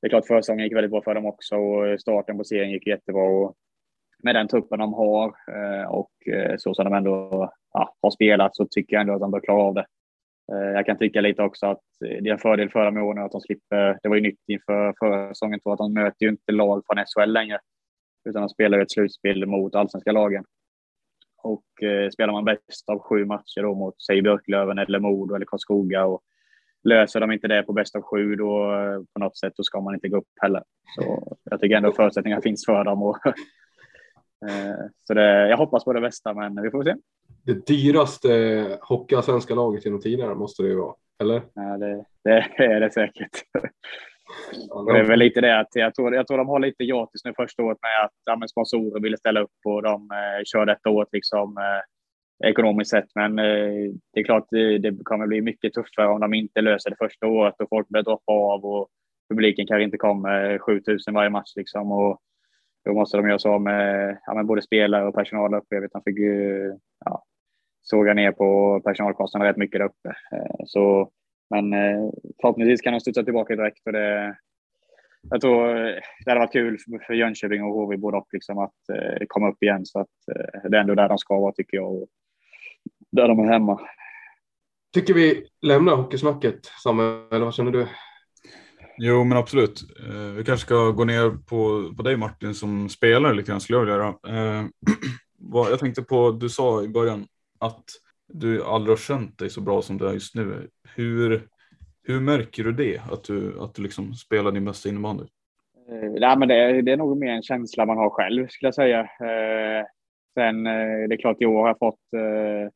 det är klart försäsongen gick väldigt bra för dem också och starten på serien gick jättebra. Och med den truppen de har eh, och eh, så som de ändå ja, har spelat så tycker jag ändå att de bör klara av det. Eh, jag kan tycka lite också att det är en fördel för dem i år nu att de slipper. Det var ju nytt inför förra säsongen att de möter ju inte lag från SHL längre utan de spelar ju ett slutspel mot allsvenska lagen. Och eh, spelar man bäst av sju matcher då mot, säg Björklöven eller Modo eller Karlskoga och löser de inte det på bäst av sju då på något sätt då ska man inte gå upp heller. Så jag tycker ändå förutsättningar finns för dem och [laughs] Eh, så det, jag hoppas på det bästa, men vi får se. Det dyraste hockeyallsvenska laget genom tiderna måste det ju vara, eller? Ja, det, det är det säkert. [laughs] Och det är väl lite det att jag tror, jag tror de har lite gratis nu första året med att ja, sponsorer ville ställa upp och de eh, kör detta året liksom eh, ekonomiskt sett. Men eh, det är klart, det, det kommer bli mycket tuffare om de inte löser det första året och folk börjar droppa av och publiken kanske inte kommer eh, 7000 varje match liksom. Och då måste de göra så med, ja, med både spelare och personal uppe. Jag vet, de fick ju ja, såga ner på personalkostnaderna rätt mycket där uppe. Eh, så, men eh, förhoppningsvis kan de studsa tillbaka direkt. Och det, jag tror det hade varit kul för Jönköping och HV både och liksom att eh, komma upp igen. Så att det är ändå där de ska vara tycker jag. Och där de är hemma. Tycker vi lämnar hockeysnacket Samuel, eller vad känner du? Jo, men absolut. Eh, vi kanske ska gå ner på, på dig Martin som spelare lite grann skulle jag vilja göra. Eh, [clears throat] jag tänkte på, du sa i början att du aldrig har känt dig så bra som du är just nu. Hur, hur märker du det, att du, att du liksom spelar din bästa innebandy? Eh, nej, men det, är, det är nog mer en känsla man har själv skulle jag säga. Eh, sen eh, det är klart i år har jag fått eh,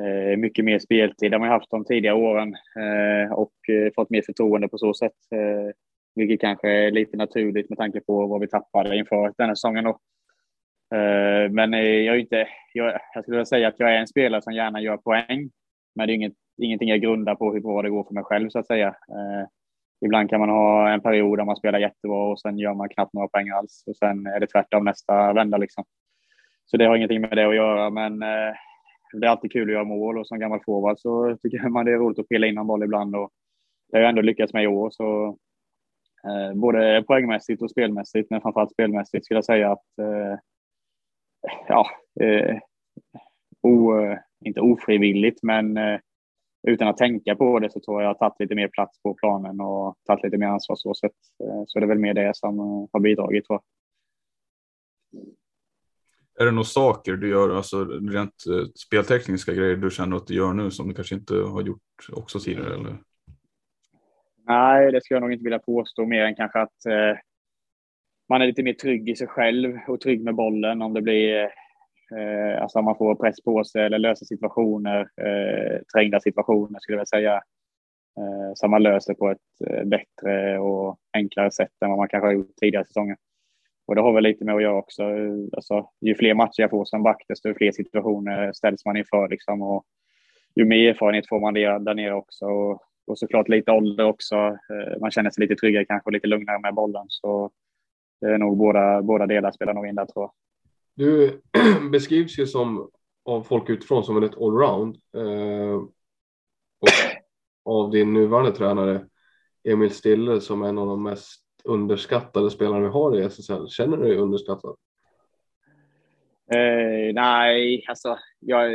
eh mycket mer speltid än man haft de tidigare åren eh, och eh, fått mer förtroende på så sätt. Eh, vilket kanske är lite naturligt med tanke på vad vi tappade inför den här säsongen. Då. Eh, men eh, jag är inte, jag, jag skulle säga att jag är en spelare som gärna gör poäng. Men det är inget, ingenting jag grundar på hur bra det går för mig själv så att säga. Eh, ibland kan man ha en period där man spelar jättebra och sen gör man knappt några poäng alls och sen är det tvärtom nästa vända liksom. Så det har ingenting med det att göra, men det är alltid kul att göra mål och som gammal forward så tycker man det är roligt att pilla in en boll ibland och det har jag ändå lyckats med i år. Så, eh, både poängmässigt och spelmässigt, men framförallt spelmässigt skulle jag säga att ja, eh, o, inte ofrivilligt, men eh, utan att tänka på det så tror jag att jag har tagit lite mer plats på planen och tagit lite mer ansvar så sätt. Eh, så det är väl mer det som eh, har bidragit tror jag. Är det några saker du gör, alltså rent eh, speltekniska grejer du känner att du gör nu som du kanske inte har gjort också tidigare? Eller? Nej, det ska jag nog inte vilja påstå mer än kanske att eh, man är lite mer trygg i sig själv och trygg med bollen om det blir eh, alltså om man får press på sig eller lösa situationer, eh, trängda situationer skulle jag vilja säga. Eh, som man löser på ett eh, bättre och enklare sätt än vad man kanske har gjort tidigare säsonger. Och det har väl lite med att göra också. Alltså, ju fler matcher jag får som back, desto fler situationer ställs man inför. Liksom, och ju mer erfarenhet får man där nere också. Och, och såklart lite ålder också. Eh, man känner sig lite tryggare kanske, och lite lugnare med bollen. Så det är nog båda, båda delar spelar nog in där tror jag. Du [clears throat] beskrivs ju som av folk utifrån som väldigt allround. Eh, och av din nuvarande tränare Emil Stille som en av de mest underskattade spelare vi har i SSL? Känner du dig underskattad? Eh, nej, alltså jag,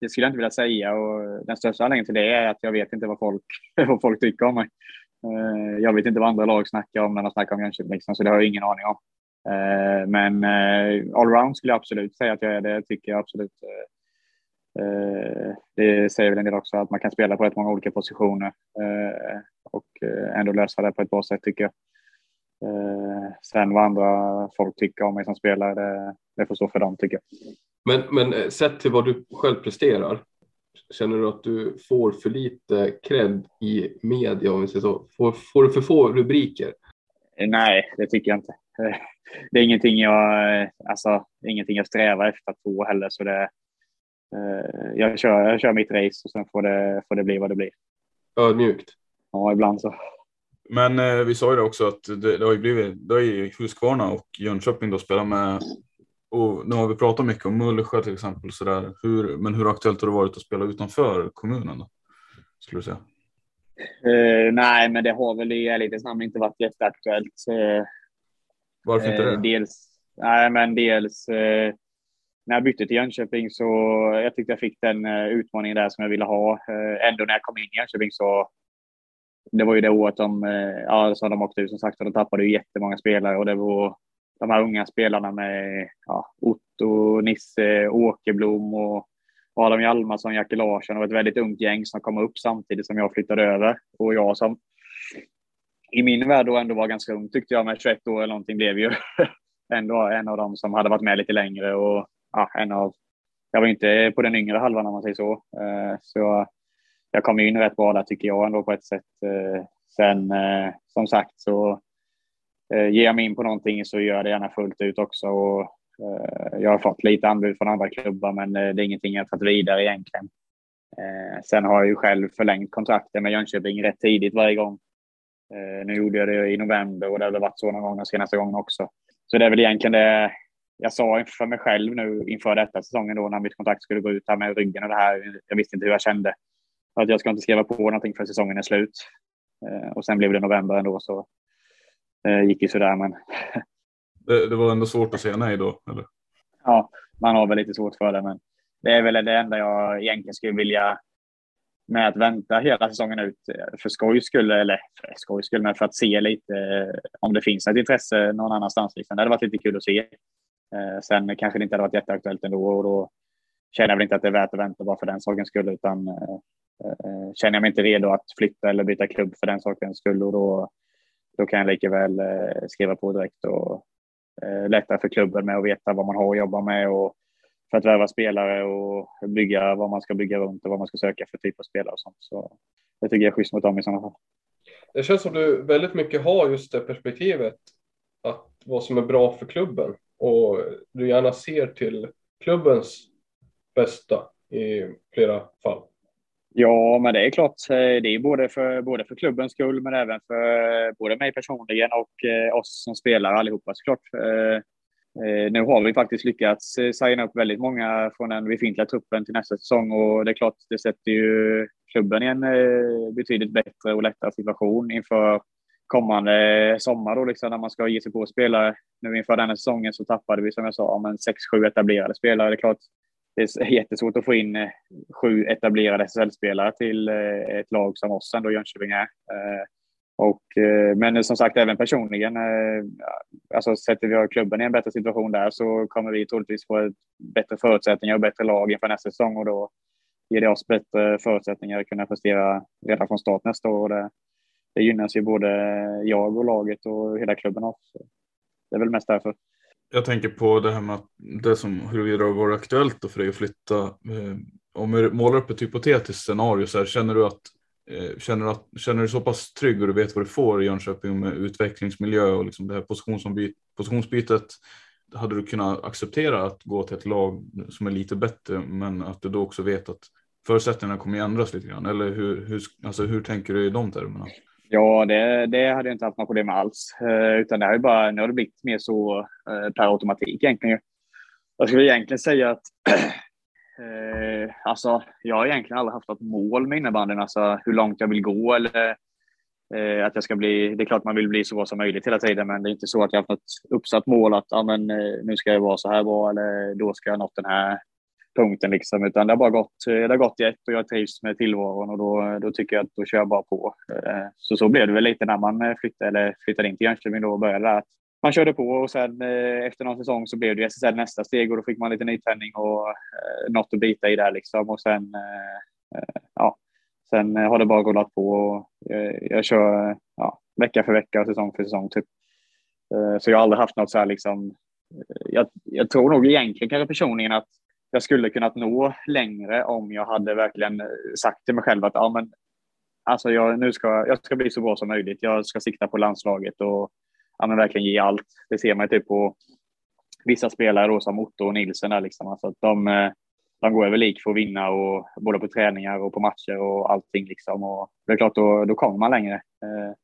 det skulle jag inte vilja säga och den största anledningen till det är att jag vet inte vad folk, [laughs] vad folk tycker om mig. Eh, jag vet inte vad andra lag snackar om när de snackar om Jönköping, liksom, så det har jag ingen aning om. Eh, men eh, allround skulle jag absolut säga att jag är det, tycker jag absolut. Det säger väl en del också att man kan spela på rätt många olika positioner och ändå lösa det på ett bra sätt tycker jag. sen vad andra folk tycker om mig som spelare, det, det får stå för dem tycker jag. Men, men sett till vad du själv presterar, känner du att du får för lite cred i media om vi säger så? Får, får du för få rubriker? Nej, det tycker jag inte. [laughs] Det är ingenting jag, alltså, ingenting jag strävar efter att få heller, så det, jag, kör, jag kör mitt race och sen får det, får det bli vad det blir. Ödmjukt? Ja, ibland så. Men eh, vi sa ju det också att det, det har ju blivit, det har ju Huskvarna och Jönköping då spelat med och nu har vi pratat mycket om Mullsjö till exempel. Så där. Hur, men hur aktuellt har det varit att spela utanför kommunen? Då, skulle du säga? Uh, nej, men det har väl i ärlighetens namn inte varit jätteaktuellt. Uh, Varför inte det? dels, nej, men dels uh, när jag bytte till Jönköping så jag tyckte jag fick den utmaningen där som jag ville ha. ändå när jag kom in i Jönköping så det var ju det året de, ja, så de åkte ut som sagt och de tappade ju jättemånga spelare och det var de här unga spelarna med ja, Otto, Nisse, Åkerblom och Adam Hjalmarsson, Jackie Larsson och ett väldigt ungt gäng som kom upp samtidigt som jag flyttade över. Och jag som i min värld då ändå var ganska ung tyckte jag med 21 år eller någonting blev ju [laughs] ändå en av dem som hade varit med lite längre och ja, en av jag var inte på den yngre halvan om man säger så. Eh, så jag kom in rätt bra där tycker jag ändå på ett sätt. Eh, sen eh, som sagt så Eh, ger jag mig in på någonting så gör jag det gärna fullt ut också. Och, eh, jag har fått lite anbud från andra klubbar, men eh, det är ingenting jag tagit vidare egentligen. Eh, sen har jag ju själv förlängt kontrakten med Jönköping rätt tidigt varje gång. Eh, nu gjorde jag det i november och det har varit så någon gång den senaste gången också. Så det är väl egentligen det jag sa för mig själv nu inför detta säsongen då när mitt kontrakt skulle gå ut här med ryggen och det här. Jag visste inte hur jag kände. Att jag ska inte skriva på någonting för säsongen är slut. Eh, och sen blev det november ändå så det gick ju sådär men. [laughs] Det, det, var ändå svårt att säga nej då eller? Ja, man har väl lite svårt för det men det är väl det enda jag egentligen skulle vilja med att vänta hela säsongen ut för skojs skull, eller för skojs skull, men för att se lite om det finns ett intresse någon annanstans. Liksom. Det hade varit lite kul att se. Eh, sen kanske det inte hade varit jätteaktuellt ändå och då känner jag väl inte att det är värt att vänta bara för den sakens skull, utan eh, eh, känner jag mig inte redo att flytta eller byta klubb för den sakens skull och då då kan jag lika väl eh, skriva på direkt och eh, lättare för klubben med att veta vad man har att jobba med och för att värva spelare och bygga vad man ska bygga runt och vad man ska söka för typ av spelare och sånt. Så det tycker jag är schysst mot dem i sådana fall. Det känns som du väldigt mycket har just det perspektivet att vad som är bra för klubben och du gärna ser till klubbens bästa i flera fall. Ja, men det är klart. Eh, det är både för, både för klubbens skull, men även för eh, både mig personligen och eh, oss som spelare allihopa såklart. Nu har vi faktiskt lyckats signa upp väldigt många från den befintliga truppen till nästa säsong och det är klart, det sätter ju klubben i en betydligt bättre och lättare situation inför kommande sommar då, liksom, när man ska ge sig på spelare. Nu inför denna säsongen så tappade vi som jag sa, men sex, sju etablerade spelare. Det är klart, det är [laughs] jättesvårt att få in eh, sju etablerade SSL-spelare till eh, ett lag som oss ändå Jönköping är. Eh, och, men som sagt, även personligen, alltså sätter vi klubben i en bättre situation där så kommer vi troligtvis få bättre förutsättningar och bättre lag inför nästa säsong och då ger det oss bättre förutsättningar att kunna prestera redan från start nästa år. Det, det gynnas ju både jag och laget och hela klubben också. Det är väl mest därför jag tänker på det här med att det som huruvida det har varit aktuellt för dig att flytta. Eh, om du målar upp ett hypotetiskt scenario så här, känner du att eh, Känner du, att, känner du så pass trygg och du vet vad du får i Jönköping med utvecklingsmiljö och liksom det här positionsbytet? Hade du kunnat acceptera att gå till ett lag som är lite bättre men att du då också vet att förutsättningarna kommer ändras lite grann? Eller hur, hur, alltså hur tänker du i de termerna? Ja, det, det hade jag inte haft några problem med alls. Eh, utan det har ju bara, nu har det blivit mer så eh, per automatik egentligen. Jag skulle egentligen säga att [clears throat] eh, alltså, jag har egentligen aldrig haft något mål med innebandyn, alltså hur långt jag vill gå eller eh, att jag ska bli. Det är klart man vill bli så bra som möjligt hela tiden, men det är inte så att jag har haft något uppsatt mål att ah, men, eh, nu ska jag vara så här bra eller då ska jag ha nått den här punkten liksom, utan det har bara gått, eh, det har gått i ett och jag trivs med tillvaron och då, då tycker jag att då kör jag bara på. Eh, så så blev det väl lite när man eh, flyttade, eller flyttade in till Jönköping då och började där. Man körde på och sen efter någon säsong så blev det SSL nästa steg och då fick man lite nytändning och något att bita i där liksom och sen ja, sen har det bara rullat på och jag, jag kör ja, vecka för vecka och säsong för säsong typ. Så jag har aldrig haft något så här liksom. Jag, jag tror nog egentligen kanske personligen att jag skulle kunnat nå längre om jag hade verkligen eh, sagt till mig själv att ja, men alltså jag, nu ska, jag ska bli så bra som möjligt. Jag ska sikta på landslaget och ja, men verkligen ge allt. Det ser man typ på vissa spelare då, som Otto och Nilsen. Där, liksom. alltså att de, eh, de går över lik för att vinna och, både på träningar och på matcher och allting. Liksom. Och det är klart, då, då kommer man längre. Eh,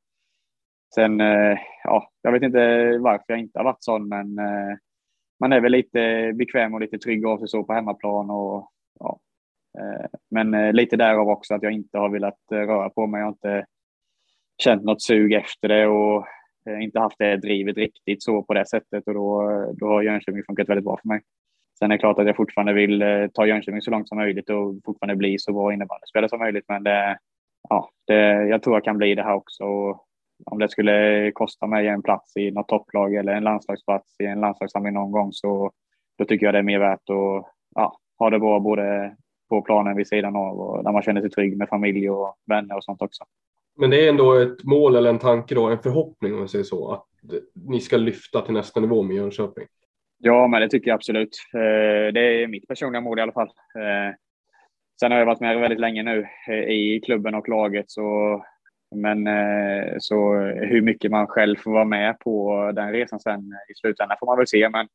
sen, eh, ja, jag vet inte varför jag inte har varit sån, men eh, man är väl lite bekväm och lite trygg av sig så på hemmaplan. Och, ja. Eh, men eh, lite därav också att jag inte har velat eh, röra på mig. Jag har inte känt något sug efter det och inte haft det drivet riktigt så på det sättet och då, då har Jönköping funkat väldigt bra för mig. Sen är det klart att jag fortfarande vill ta Jönköping så långt som möjligt och fortfarande bli så bra innebandyspelare som möjligt. Men det, ja, det, jag tror jag kan bli det här också. Och om det skulle kosta mig en plats i något topplag eller en landslagsplats i en landslagssamling någon gång så då tycker jag det är mer värt att ja, ha det bra både på planen vid sidan av och där man känner sig trygg med familj och vänner och sånt också. Men det är ändå ett mål eller en tanke då, en förhoppning om man säger så, att ni ska lyfta till nästa nivå med Jönköping? Ja, men det tycker jag absolut. Eh, det är mitt personliga mål i alla fall. Eh, sen har jag varit med väldigt länge nu eh, i klubben och laget, så men eh, så hur mycket man själv får vara med på den resan sen i slutändan får man väl se. Men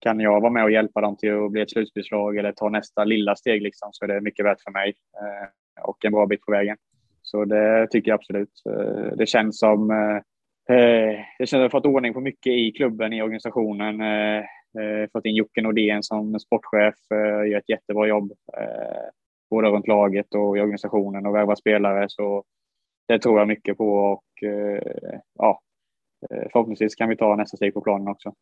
kan jag vara med och hjälpa dem till att bli ett slutspelslag eller ta nästa lilla steg liksom, så är det mycket värt för mig eh, och en bra bit på vägen. Så det tycker jag absolut. Eh, det känns som det känns att jag fått ordning på mycket i klubben, i organisationen. Fått in Jocke Nordén som sportchef, gör ett jättebra jobb. Både runt laget och i organisationen och värva spelare. Så det tror jag mycket på och eh, ja, eh, förhoppningsvis kan vi ta nästa steg på planen också.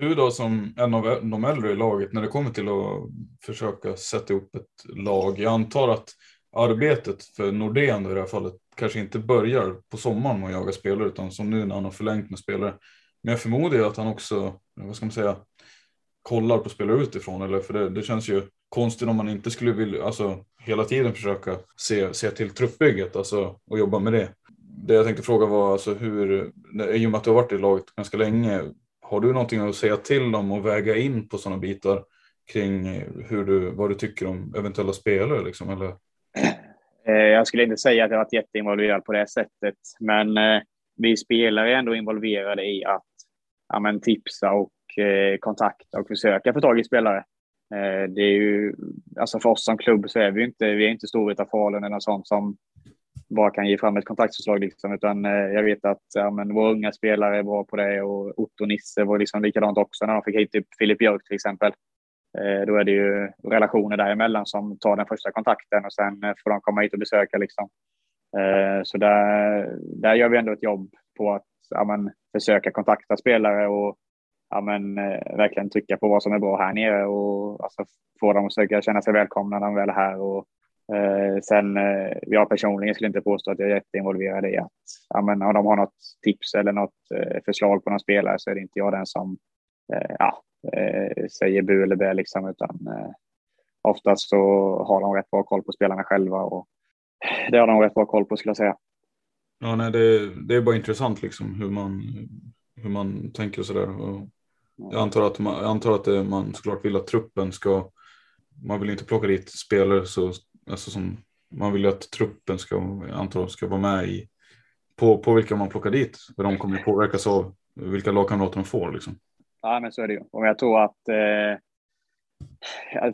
Du då som en av de äldre i laget när det kommer till att försöka sätta upp ett lag. Jag antar att arbetet för Nordén i det här fallet kanske inte börjar på sommaren med att jaga spelare utan som nu när han har förlängt med spelare. Men jag förmodar att han också, vad ska man säga, kollar på spelare utifrån eller för det, det känns ju konstigt om man inte skulle vilja, alltså hela tiden försöka se, se till truppbygget alltså, och jobba med det. Det jag tänkte fråga var alltså hur, i och med att du har varit i laget ganska länge, har du någonting att säga till om och väga in på sådana bitar kring hur du, vad du tycker om eventuella spelare? Liksom, eller? Eh, jag skulle inte säga att jag varit jätteinvolverad på det sättet, men eh, vi spelare är ändå involverade i att ja, men, tipsa och eh, kontakta och försöka få tag i spelare. Eh, det är ju, alltså för oss som klubb så är vi inte, vi är inte Storvreta Falun eller något sånt som bara kan ge fram ett kontaktförslag liksom, utan eh, jag vet att ja, men våra unga spelare är bra på det och Otto och Nisse var liksom likadant också när de fick hit typ Filip Björk till exempel. Eh, då är det ju relationer däremellan som tar den första kontakten och sen får de komma hit och besöka liksom. Så där, där gör vi ändå ett jobb på att ja, men, försöka kontakta spelare och ja, men, eh, verkligen trycka på vad som är bra här nere och alltså, få dem att försöka känna sig välkomna när de väl är här och Eh, sen, eh, jag personligen skulle inte påstå att jag är jätteinvolverad i att ja, men, om de har något tips eller något eh, förslag på någon spelare så är det inte jag den som eh, ja, eh, säger bu eller bä liksom, utan eh, oftast så har de rätt bra koll på spelarna själva och det har de rätt bra koll på skulle jag säga. Ja, nej, det, det är bara intressant liksom hur man, hur man tänker och sådär. Jag antar att man, jag antar att det, man såklart vill att truppen ska, man vill inte plocka dit spelare så alltså som man vill ju att truppen ska, antar ska vara med i på, på vilka man plockar dit. För de kommer påverkas av vilka lagkamrater de får. Liksom. Ja, men så är det ju. Och jag tror att eh,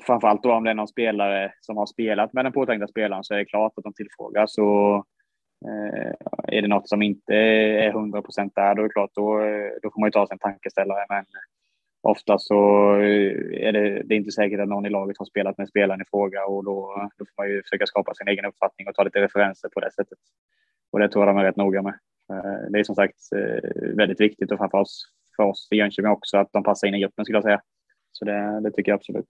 framförallt då om det är någon spelare som har spelat med den påtänkta spelaren så är det klart att de tillfrågas. Och, eh, är det något som inte är 100 procent där, då är det klart, då, då får man ju ta sig en tankeställare. Men ofta så är det, det är inte säkert att någon i laget har spelat med spelaren i fråga och då, då får man ju försöka skapa sin egen uppfattning och ta lite referenser på det sättet. Och det tror jag de är rätt noga med. Eh, det är som sagt eh, väldigt viktigt och framför oss, för oss i Jönköping också att de passar in i gruppen skulle jag säga. Så det, det tycker jag absolut.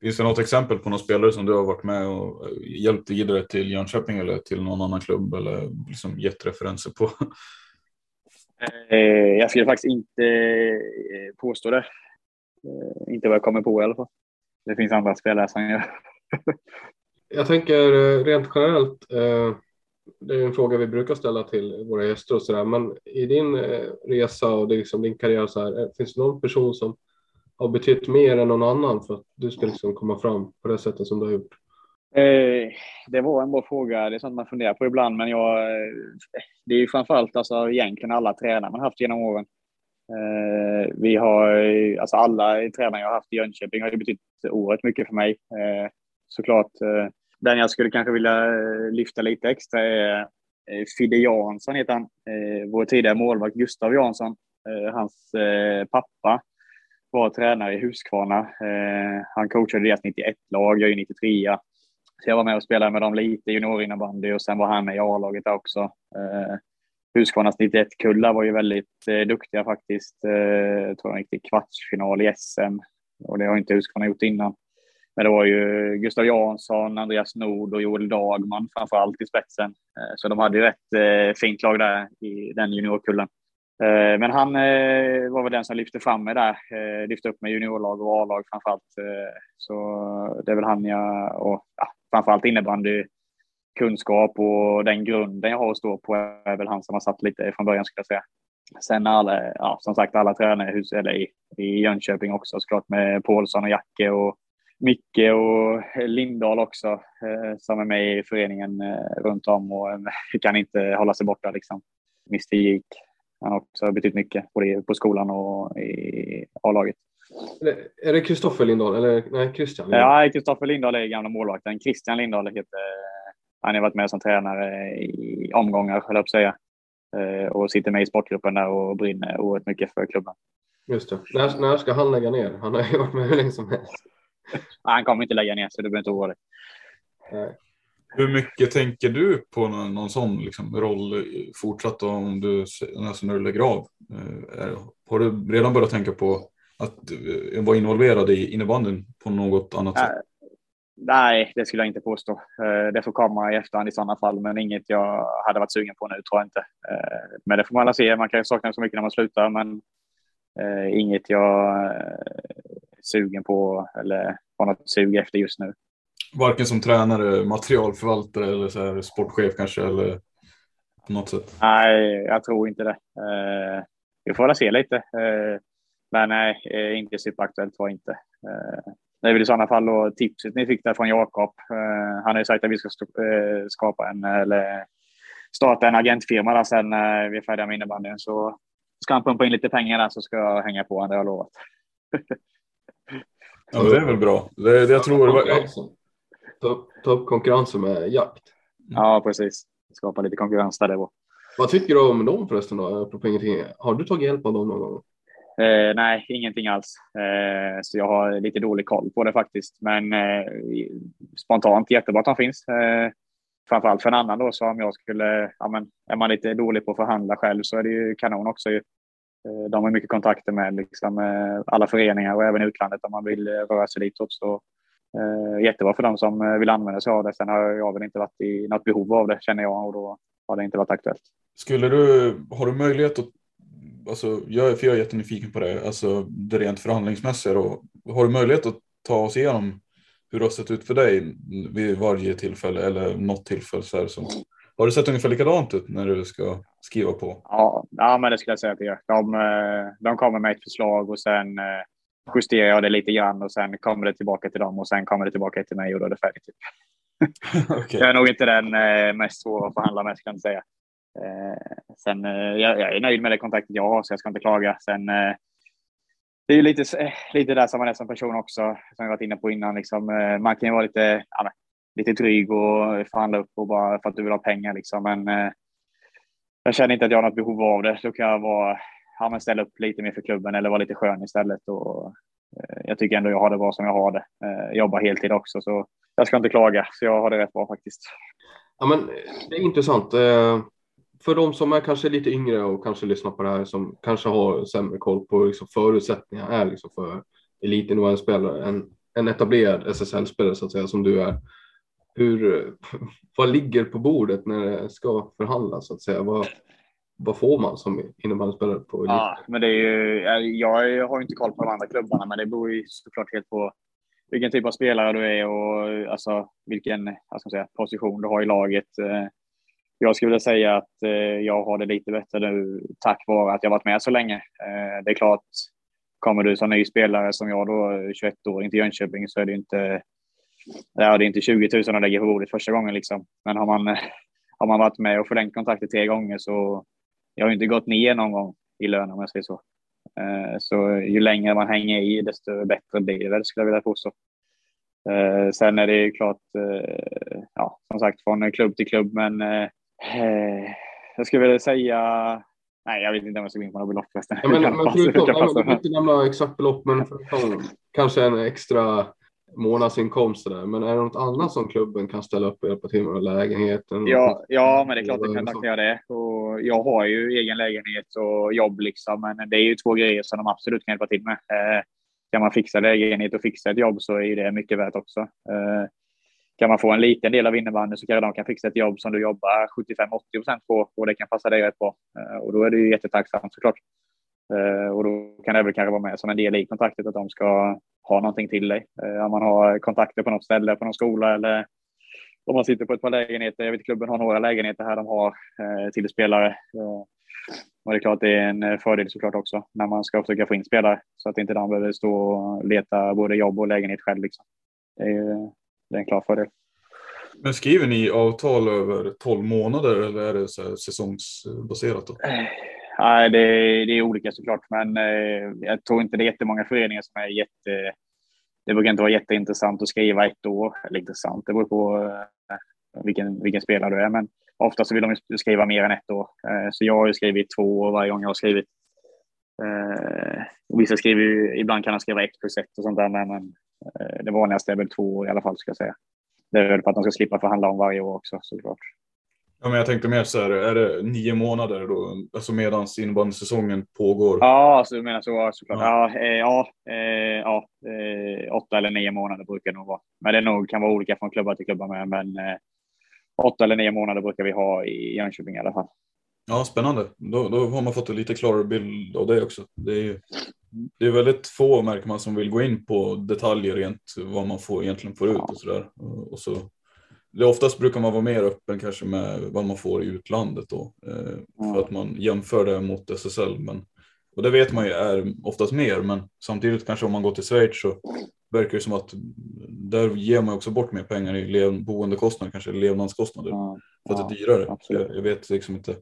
Finns det något exempel på någon spelare som du har varit med och hjälpt vidare till Jönköping eller till någon annan klubb eller liksom gett referenser på? Eh, jag skulle faktiskt inte påstå det. Eh, inte vad jag kommer på i alla fall. Det finns andra spelare som gör. [laughs] jag tänker eh, rent generellt. Eh, det är en fråga vi brukar ställa till våra gäster och så där. Men i din resa och liksom din karriär så här, finns det någon person som har betytt mer än någon annan för att du ska liksom komma fram på det sättet som du har gjort? Det var en bra fråga. Det är sånt man funderar på ibland, men jag, det är ju framförallt alltså, egentligen alla tränare man haft genom åren. Eh, vi har, alltså alla tränare jag haft i Jönköping har ju betytt oerhört mycket för mig. Eh, såklart. Eh, den jag skulle kanske vilja eh, lyfta lite extra är eh, Fidde Jansson, heter han. Eh, vår tidigare målvakt Gustav Jansson. Eh, hans pappa var tränare i Huskvarna. Han coachade deras 91-lag, jag är 93 Så jag var med och spelade med dem lite juniorinnebandy och sen var han med i A-laget också. Husqvarnas 91-kullar var ju väldigt eh, duktiga faktiskt. Eh, jag tror de gick till kvartsfinal i SM och det har inte Husqvarna gjort innan. Men det var ju Gustav Jansson, Andreas Nord och Joel Dagman framför allt i spetsen. Eh, så de hade ju ett eh, fint lag där i den juniorkullen. Eh, men han eh, var väl den som lyfte fram mig där, lyfte upp mig juniorlag och A-lag framför allt. Så det är väl han jag, och ja, framför allt innebandy, kunskap och den grunden jag har att stå på är väl han som har satt lite från början skulle jag säga. Sen alla, ja, som sagt alla tränare hus, eller i, i Jönköping också såklart med Paulsson och Jacke och Micke och Lindahl också eh, som är med i föreningen eh, runt om och eh, [laughs] kan inte hålla sig borta liksom. Mr Geek. Han har också betytt mycket både på skolan och i A-laget. Är det Kristoffer Lindahl eller nej, Christian? Lindahl. Ja, Kristoffer Lindahl är gamla målvakten. Christian Lindahl heter han har varit med som tränare i omgångar, höll jag på att säga. Och sitter med i sportgruppen där och brinner oerhört mycket för klubben. Just det. När, när ska han lägga ner? Han har ju varit med hur länge som helst [laughs] han kommer inte lägga ner sig, du behöver inte oroa dig. Hur mycket tänker du på någon, någon sån liksom, roll fortsatt om du, alltså när du lägger av? Eh, har du redan börjat tänka på att eh, vara involverad i innebandyn på något annat sätt? Nej, det skulle jag inte påstå. Eh, det får komma i efterhand i sådana fall, men inget jag hade varit sugen på nu tror jag inte. Men det får man alla se. Man kan ju sakna så mycket när man slutar, men inget jag sugen på eller har något sug efter just nu. Varken som tränare, materialförvaltare eller så här sportchef kanske eller på något sätt? Nej, jag tror inte det. Eh, vi får väl se lite. Eh, men nej, eh, inte superaktuellt var inte. Eh, det är väl i sådana fall då tipset ni fick där från Jakob. Eh, han har ju sagt att vi ska eh, skapa en eller starta en agentfirma där sen när vi är färdiga med innebandyn. Så ska han pumpa in lite pengar där så ska jag hänga på honom, det har jag lovat. [laughs] Ja, det är väl bra. Det, det jag tror... Ta, ta upp konkurrensen med jakt. Ja, precis. Skapa lite konkurrens där det var. Vad tycker du om dem förresten då? ingenting. Har du tagit hjälp av dem någon gång? Eh, nej, ingenting alls. Eh, så jag har lite dålig koll på det faktiskt. Men eh, spontant jättebra att de finns. Eh, framförallt för en annan då, så om jag skulle, ja men är man lite dålig på att förhandla själv så är det ju kanon också ju. Eh, de har mycket kontakter med liksom, eh, alla föreningar och även utlandet om man vill eh, röra sig ditåt. Så, eh, jättebra för dem som eh, vill använda sig av det. Sen har jag väl inte varit i något behov av det känner jag och då har det inte varit aktuellt. Skulle du, har du möjlighet att, alltså, jag, för jag är jättenyfiken på det, alltså det rent förhandlingsmässiga då. Har du möjlighet att ta oss igenom hur det har sett ut för dig vid varje tillfälle eller något tillfälle så här, som har det sett ungefär likadant ut när du ska skriva på? Ja, ja men det skulle jag säga att det gör. De, eh, de kommer med ett förslag och sen eh, justerar jag det lite grann och sen kommer det tillbaka till dem och sen kommer det tillbaka till mig och då är det färdigt. [laughs] Typ. okay. Jag är nog inte den eh, mest svåra att förhandla med, ska jag säga. Eh, sen, eh, jag, jag är nöjd med det kontaktet jag har, så jag ska inte klaga. Sen, eh, det är ju lite, lite där som man är som person också, som jag varit inne på innan. Liksom, man kan ju vara lite, ja, lite dryg och förhandla upp och bara för att du vill ha pengar liksom. Men eh, jag känner inte att jag har något behov av det. Då kan jag vara, ja, ställa upp lite mer för klubben eller vara lite skön istället. Och, eh, jag tycker ändå jag har det bra som jag har det. Eh, jobbar heltid också så jag ska inte klaga. Så jag har det rätt bra faktiskt. Ja, men det är intressant. För de som är kanske lite yngre och kanske lyssnar på det här som kanske har sämre koll på liksom förutsättningar är liksom för elitnivåspelare, en, en etablerad SSL-spelare så att säga som du är hur, [laughs] vad ligger på bordet när det ska förhandlas så att säga? Vad, vad får man som innebandyspelare på elit? Ja, men det är ju, jag har inte koll på de andra klubbarna, men det beror ju såklart helt på vilken typ av spelare du är och alltså, vilken säga, position du har i laget. Eh, jag skulle säga att eh, jag har det lite bättre nu tack vare att jag varit med så länge. Eh, det är klart, kommer du som ny spelare som jag då, 21 år till Jönköping, så är det inte, ja, det är inte 20 000 att lägga på bordet första gången. Liksom. Men har man, [laughs] har man varit med och förlängt kontraktet tre gånger så jag har inte gått ner någon gång i lön om jag säger så. Eh, så ju längre man hänger i, desto bättre blir det väl, skulle jag vilja påstå. Eh, sen är det ju klart, eh, ja, som sagt, från klubb till klubb, men eh, jag skulle vilja säga Nej, jag vet inte om jag ska gå in på några belopp förresten. Ja, men, men förutom, du inte nämna exakt belopp, men förutom, kanske en extra månadsinkomst där. Men är det något annat som klubben kan ställa upp och hjälpa till med? Lägenheten? Ja, ja, men det är klart att kan göra det. Och jag har ju egen lägenhet och jobb liksom, men det är ju två grejer som de absolut kan hjälpa till med. Eh, kan man fixa lägenhet och fixa ett jobb så är det mycket värt också. Eh, kan man få en liten del av innebandyn så kanske de kan fixa ett jobb som du jobbar 75-80 procent på och det kan passa dig rätt bra. Eh, och då är det ju jättetacksamt såklart. Eh, och då kan det väl kanske vara med som en del i kontraktet att de ska ha någonting till dig. Eh, om man har kontakter på något ställe, på någon skola eller om man sitter på ett par lägenheter. Jag vet att klubben har några lägenheter här de har till spelare. Och det är klart det är en fördel såklart också när man ska försöka få in spelare så att inte de behöver stå och leta både jobb och lägenhet själv. Liksom. Det är, det är en klar fördel. Men skriver ni avtal över 12 månader eller är det så säsongsbaserat? Då? Nej, det är, det är olika såklart, men eh, jag tror inte det är jättemånga föreningar som är jätte. Det brukar inte vara jätteintressant att skriva ett år. Eller intressant, det beror på eh, vilken, vilken spelare du är, men ofta så vill de skriva mer än ett år. Eh, så jag har ju skrivit två år varje gång jag har skrivit. Eh, vissa skriver ju, ibland kan de skriva ett plus ett och sånt där, men Eh, det vanligaste är väl två år i alla fall, ska jag säga. Det är väl för att de ska slippa förhandla om varje år också såklart. Ja, men jag tänkte mer så här, är det nio månader då, alltså medan innebandysäsongen pågår? Ja, alltså, du menar så såklart. Ja, ja, eh, ja, eh, ja eh, åtta eller nio månader brukar det nog vara. Men det nog, kan vara olika från klubbar till klubbar med, men eh, åtta eller nio månader brukar vi ha i Jönköping i alla fall. Ja, spännande. Då, då har man fått en lite klarare bild av det också. Det är, det är väldigt få märker man som vill gå in på detaljer rent vad man får, egentligen får ut och sådär. Och så, det oftast brukar man vara mer öppen kanske med vad man får i utlandet då. Eh, för att man jämför det mot SSL. Men, och det vet man ju är oftast mer men samtidigt kanske om man går till Schweiz så verkar det som att där ger man också bort mer pengar i boendekostnader, kanske levnadskostnader. Ja, för att det är dyrare. Jag, jag, vet liksom inte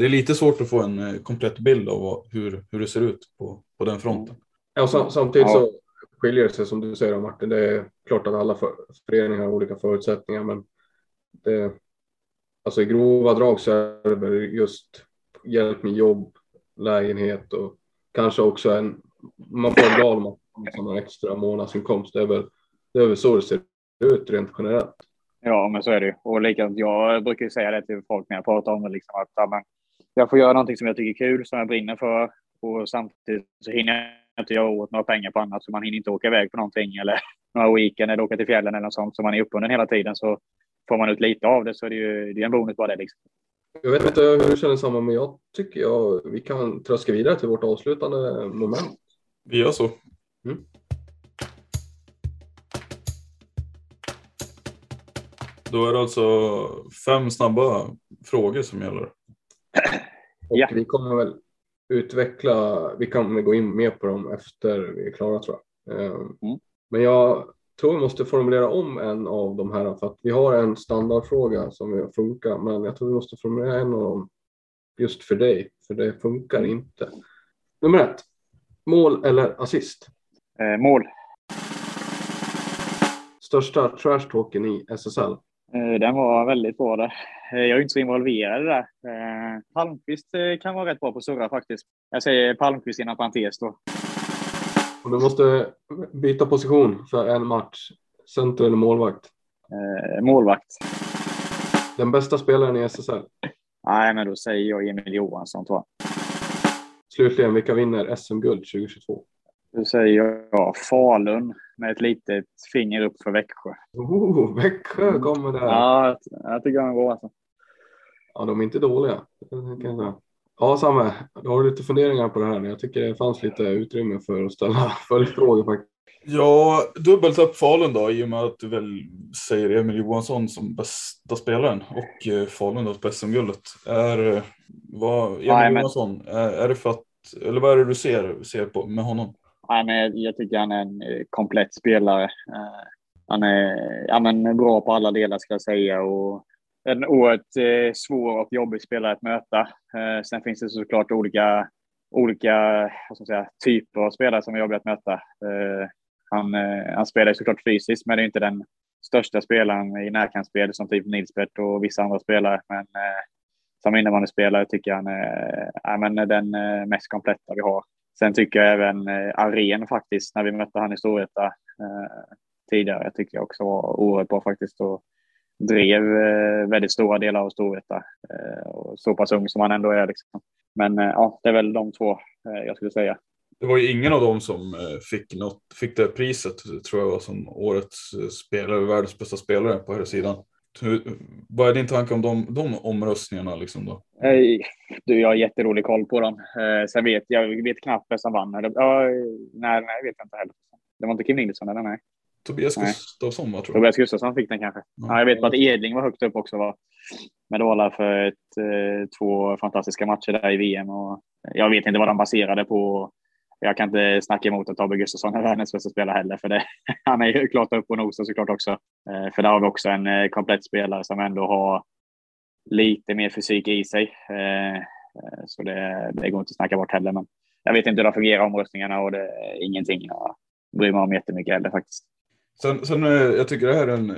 det är lite svårt att få en eh, komplett bild av hur, hur det ser ut på, på den fronten. Ja, och samtidigt ja. så skiljer det sig som du säger Martin. Det är klart att alla för, föreningar har olika förutsättningar, men det, alltså i grova drag så är det just hjälp med jobb, lägenhet och kanske också en. Man får en glad om man har en extra månadsinkomst. Det är väl det är väl så det ser ut rent generellt. Ja, men så är det ju. Och likadant, jag brukar ju säga det till folk när jag pratar om det, liksom, att ja, jag får göra någonting som jag tycker är kul, som jag brinner för. Och samtidigt så hinner jag inte göra åt några pengar på annat, så man hinner inte åka iväg på någonting eller [laughs] några weekend eller åka till fjällen eller något sånt. Så man är uppbunden hela tiden så får man ut lite av det så är det ju det är en bonus bara det liksom. Jag vet inte hur du känner samma, men jag tycker jag, vi kan tröska vidare till vårt avslutande moment. Vi gör så. Mm. Då är det alltså fem snabba frågor som gäller. Ja. vi kommer väl utveckla, vi kommer gå in mer på dem efter vi är klara tror jag. Ehm, mm. Men jag tror vi måste formulera om en av de här för att vi har en standardfråga som funkar, men jag tror vi måste formulera en av dem just för dig, för det funkar inte. Nummer ett, mål eller assist? Eh, mål. Största trash talken i SSL? Eh, den var väldigt bra där. Eh, jag är inte så involverad där. Eh, Palmqvist kan vara rätt bra på att surra faktiskt. Jag säger Palmqvist inom parentes då. Och du måste byta position för en match. Center eller målvakt? Målvakt. Den bästa spelaren i SSL? Nej, men då säger jag Emil Johansson tror jag. Slutligen, vilka vinner SM-guld 2022? Då säger jag Falun med ett litet finger upp för Växjö. Oh, Växjö kommer där. Ja, jag tycker de är bra. Alltså. Ja, de är inte dåliga. Ja, Samme, du har lite funderingar på det här. Jag tycker det fanns lite utrymme för att ställa [laughs] följdfrågor faktiskt. Ja, dubbelt upp Falun då i och med att du väl säger Emil Johansson som bästa spelaren och eh, Falun då på SM-guldet. Är vad, Emil Nej, Johansson, men... är, är det för att, eller vad är det du ser, ser på med honom? Han är, jag tycker han är en eh, komplett spelare. Eh, han är ja, men bra på alla delar ska jag säga och en oerhört eh, svår och jobbig spelare att möta. Eh, sen finns det såklart olika, olika vad ska säga, typer av spelare som är jobbiga att möta. Eh, han, eh, han spelar såklart fysiskt, men det är inte den största spelaren i närkampsspel som typ Nilsbert och vissa andra spelare. Men eh, som innebandyspelare tycker jag han är, är men den eh, mest kompletta vi har. Sen tycker jag även eh, Aren faktiskt, när vi mötte han i Storvreta eh, tidigare, tycker jag också var oerhört bra faktiskt och drev eh, väldigt stora delar av Storvreta. Eh, och så pass ung som han ändå är. Liksom. Men eh, ja, det är väl de två eh, jag skulle säga. Det var ju ingen av dem som eh, fick, något, fick det priset, tror jag var som årets eh, spelare, världens bästa spelare på här sidan. Hur, vad är din tanke om de, de omröstningarna? Liksom då? Du, jag har jätterolig koll på dem. Eh, sen vet jag vet knappt vem som vann. Eller, ja, nej, nej, vet jag inte heller. Det var inte Kim Nilsson eller nej? Tobias Gustafsson va? Tror jag. Tobias Gustafsson fick den kanske. Ja. ja jag vet bara att Edling var högt upp också. Va? Medala för ett, eh, två fantastiska matcher där i VM. Och jag vet inte vad de baserade på jag kan inte snacka emot att Tobbe Gustafsson är världens bästa spelare heller, för det, [laughs] han är ju klart upp och nosar såklart också. Eh, för där har vi också en eh, komplett spelare som ändå har lite mer fysik i sig. Eh, så det, det går inte att snacka bort heller. Men jag vet inte hur det fungerar omröstningarna och det är ingenting jag bryr mig om jättemycket heller faktiskt. Sen, sen jag tycker det här är en,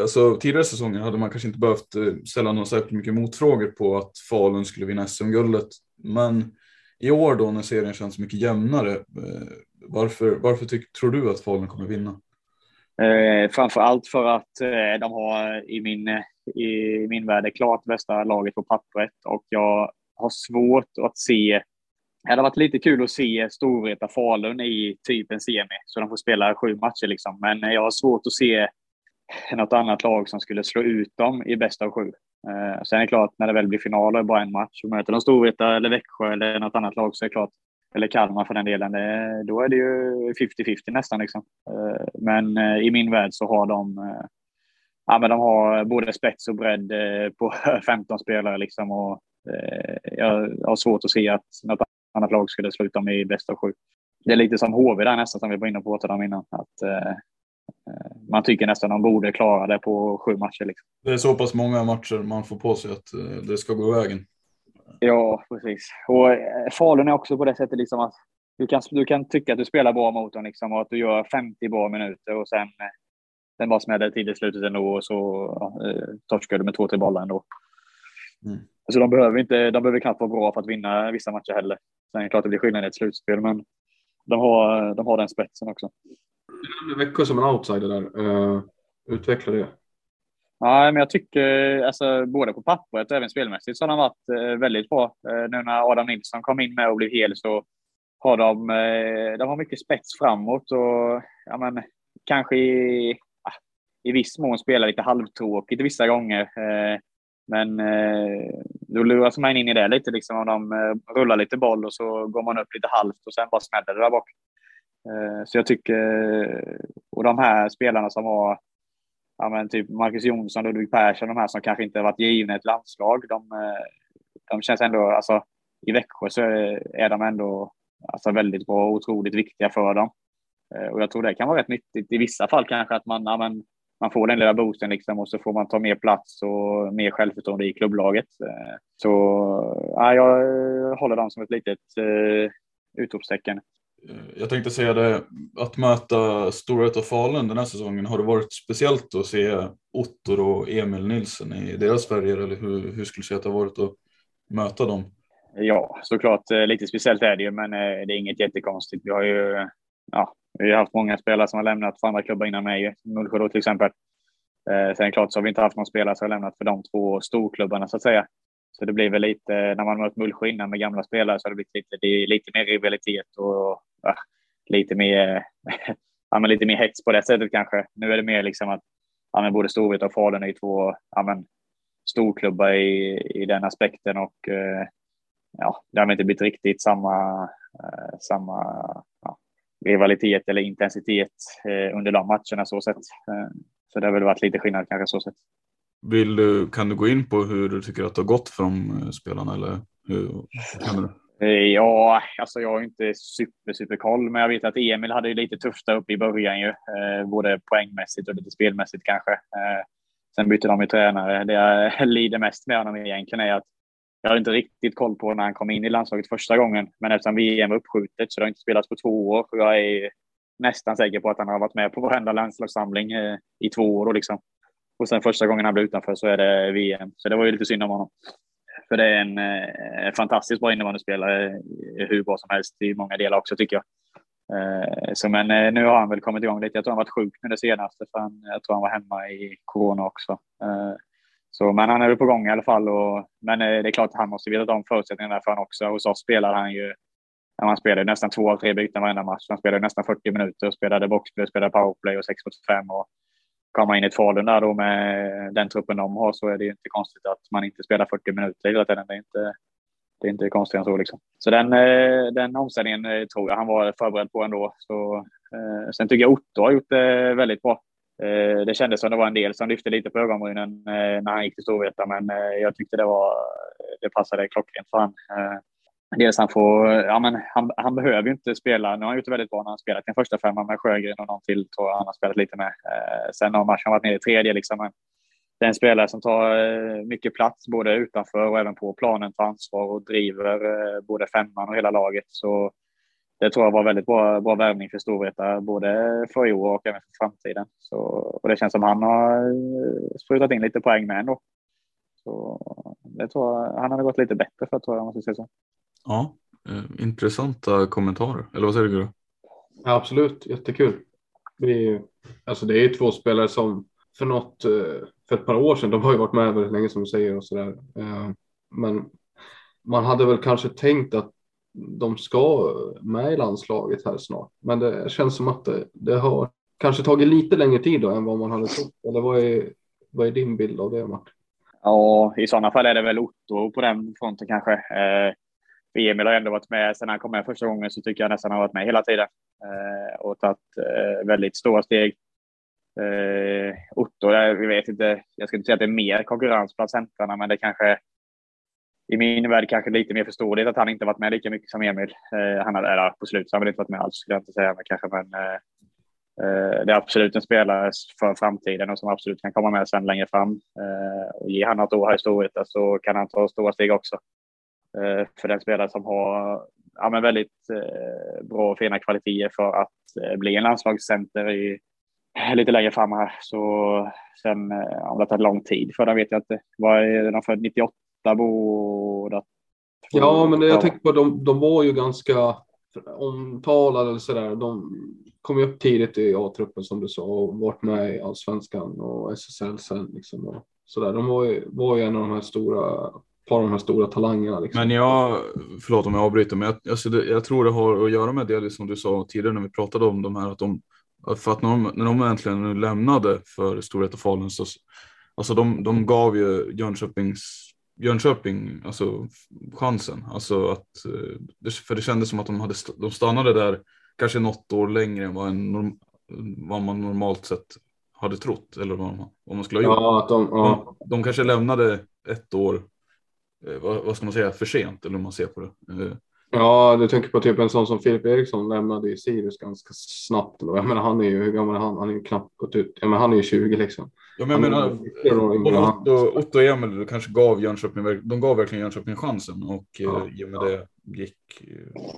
alltså tidigare säsonger hade man kanske inte behövt ställa någon särskilt mycket motfrågor på att Falun skulle vinna SM-guldet. Men i år då när serien känns mycket jämnare, eh, varför, varför tyck, tror du att Falun kommer vinna? Eh, framför allt för att eh, de har i min, i min värld det klart bästa laget på pappret och jag har svårt att se det hade varit lite kul att se Storvreta Falun i typ en semi, så de får spela sju matcher liksom. Men jag har svårt att se något annat lag som skulle slå ut dem i bästa av sju. Eh, sen är det klart, när det väl blir final och bara en match och möter de Storvreta eller Växjö eller något annat lag så är det klart, eller Kalmar för den delen, det, då är det ju 50-50 nästan. Liksom. Eh, men eh, i min värld så har de, eh, ja, men de har både spets och bredd eh, på [laughs] 15 spelare liksom och eh, jag har svårt att se att något annat lag skulle sluta med i bästa av sju. Det är lite som HV där nästan som vi var inne på om innan. Att, Eh, man tycker nästan de borde klara det på sju matcher. Liksom. Det är så pass många matcher man får på sig att eh, det ska gå vägen. Ja, precis. Och eh, Falun är också på det sättet liksom att du kan, du kan tycka att du spelar bra mot dem liksom, och att du gör 50 bra minuter och sen den bara smäller till i slutet ändå och så ja, torskar du med två, tre bollar ändå. Mm. Så de behöver, inte, de behöver knappt vara bra för att vinna vissa matcher heller. Sen är det klart att det blir skillnad i ett slutspel, men de har, de har den spetsen också. Du nämnde som en outsider där. Eh, uh, utveckla det. Ja, men jag tycker alltså, både på pappret och även spelmässigt så har de varit eh, väldigt bra. Eh, nu när Adam Nilsson kom in med och blev hel så har de, eh, de har mycket spets framåt och ja, men, kanske i, ah, i viss mån spelar lite halvtråkigt vissa gånger. Eh, men eh, då luras man in i det lite, liksom om de eh, rullar lite boll och så går man upp lite halvt och sen bara smäller det där bak. Eh, så jag tycker, och de här spelarna som har, ja men typ Marcus Jonsson, Ludvig Persson, de här som kanske inte har varit givna ett landslag, de, eh, de känns ändå, alltså i Växjö så är de ändå alltså, väldigt bra och otroligt viktiga för dem. Eh, och jag tror det kan vara rätt nyttigt i vissa fall kanske att man, ja, men, man får den lilla boosten liksom och så får man ta mer plats och mer självförtroende i klubblaget. Så ja, jag håller dem som ett litet utropstecken. Eh, jag tänkte säga det, att möta Storvreta och Falun den här säsongen, har det varit speciellt att se Otto och Emil Nilsson i deras färger eller hur, hur skulle du säga att det har varit att möta dem? Ja, såklart eh, lite speciellt är det ju, men eh, det är inget jättekonstigt. Vi har ju ja, vi har haft många spelare som har lämnat för andra klubbar innan mig, Mullsjö då till exempel. Sen klart så har vi inte haft någon spelare som har lämnat för de två storklubbarna så att säga. Så det blir väl lite, när man mött Mullsjö innan med gamla spelare så har det blivit lite, det är lite mer rivalitet och ja, lite mer, [laughs] ja, men lite mer hets på det sättet kanske. Nu är det mer liksom att ja, men både Storvreta och Falun är två ja, men, storklubbar i, i den aspekten och eh, ja, det har inte blivit riktigt samma, eh, samma ja, rivalitet eller intensitet eh, under de matcherna så sett. Så det har väl varit lite skillnad kanske så sett. Vill du, kan du gå in på hur du tycker att det har gått för de eh, spelarna eller hur kan du? Eh, ja, alltså jag har inte super, super koll, men jag vet att Emil hade lite tufft där uppe i början ju, eh, både poängmässigt och lite spelmässigt kanske. Eh, sen bytte de ju tränare. Det jag [laughs] lider mest med honom egentligen är att jag har inte riktigt koll på när han kom in i landslaget första gången, men eftersom VM var uppskjutet så det har inte spelats på två år och jag är nästan säker på att han har varit med på varenda landslagssamling eh, i två år liksom. Och sen första gången han blev utanför så är det VM, så det var ju lite synd om honom. För det är en eh, fantastiskt bra innebandyspelare, eh, hur bra som helst i många delar också tycker jag. Eh, så men eh, nu har han väl kommit igång lite. Jag tror han varit sjuk nu det senaste, för han, jag tror han var hemma i corona också. Eh, så, men han är väl på gång i alla fall. Och, men eh, det är klart att han måste veta de förutsättningarna för han också. Hos oss spelar han ju han spelade nästan två av tre byten varenda match. Han spelade nästan 40 minuter och spelade boxplay, spelade powerplay och 6 mot 5. Och kommer in i ett Falun där då med den truppen de har så är det ju inte konstigt att man inte spelar 40 minuter hela tiden. Det är inte, det är inte konstigt än så liksom. Så den, eh, den omställningen eh, tror jag han var förberedd på ändå. Så, eh, sen tycker jag Otto har gjort det väldigt bra. Det kändes som det var en del som lyfte lite på ögonbrynen när han gick till Storvreta, men jag tyckte det var det passade klockrent för honom. Dels han får, ja men han, han behöver ju inte spela, nu har han gjort det väldigt bra när han spelat den första femman med Sjögren och någon till tror jag han har spelat lite med. Eh, sen har matchen varit nere i tredje liksom. Men det är en spelare som tar eh, mycket plats både utanför och även på planen, tar ansvar och driver eh, både femman och hela laget. Så det tror jag var väldigt bra, bra värvning för Storvreta, både för i år och även för framtiden. Så, och det känns som han har eh, sprutat in lite poäng med ändå. Så det tror jag, han hade gått lite bättre för tror jag, om man ska säga så. Ja, eh, intressanta kommentarer. Eller vad säger du? Ja, absolut, jättekul. Vi, alltså det är ju två spelare som för något, eh, för ett par år sedan, de har ju varit med väldigt länge som du säger och sådär. Eh, men man hade väl kanske tänkt att de ska med i landslaget här snart. Men det känns som att det, det har kanske tagit lite längre tid då än vad man hade trott. Eller vad är, vad är din bild av det Martin? Ja, i sådana fall är det väl Otto på den fronten kanske. För Emil har ändå varit med sen han kom med första gången så tycker jag nästan han har varit med hela tiden eh, och tagit eh, väldigt stora steg. Eh, Otto, jag vet inte, jag skulle inte säga att det är mer konkurrens bland centrarna, men det kanske i min värld kanske lite mer förståeligt att han inte varit med lika mycket som Emil. Eh, han hade, eller på slutet har han väl inte varit med alls skulle jag inte säga, men kanske men eh, eh, det är absolut en spelare för framtiden och som absolut kan komma med sen längre fram. Eh, och ge han något år här i Storvreta så kan han ta stora steg också. Eh, för den spelare som har ja, men väldigt eh, bra och fina kvaliteter för att eh, bli en landslagscenter i, lite längre fram här. Så sen om det har tagit lång tid för dem vet jag inte. Vad är de född 98 båda? Ja, men jag tänker på de, de var ju ganska omtalade eller sådär. De kom ju upp tidigt i A-truppen som du sa och varit med i Allsvenskan och SSL sen liksom och sådär. De var ju, var ju en av de här stora par de här stora talangerna. Liksom. Men jag, förlåt om jag avbryter, men jag, alltså det, jag tror det har att göra med det som du sa tidigare när vi pratade om de här att de, för att när de, när de äntligen lämnade för Storvreta Falun så, alltså de, de gav ju Jönköpings Jönköping alltså chansen, alltså att för det kändes som att de hade de stannade där kanske något år längre än vad, en, vad man normalt sett hade trott eller vad man, vad man skulle ha gjort. Ja, de, ja. de, de kanske lämnade ett år Eh, vad, vad, ska man säga, för sent eller hur man ser på det. Eh, ja, du tänker på typ en sån som Filip Eriksson lämnade i Sirius ganska snabbt. Jag menar, han är ju, hur gammal är han? Han är ju knappt gått ut. Ja, men han är ju 20 liksom. Ja, men jag menar, Otto, Otto och Emil kanske gav Jönköping, de gav verkligen Jönköping chansen och eh, ja, i och med ja. det gick,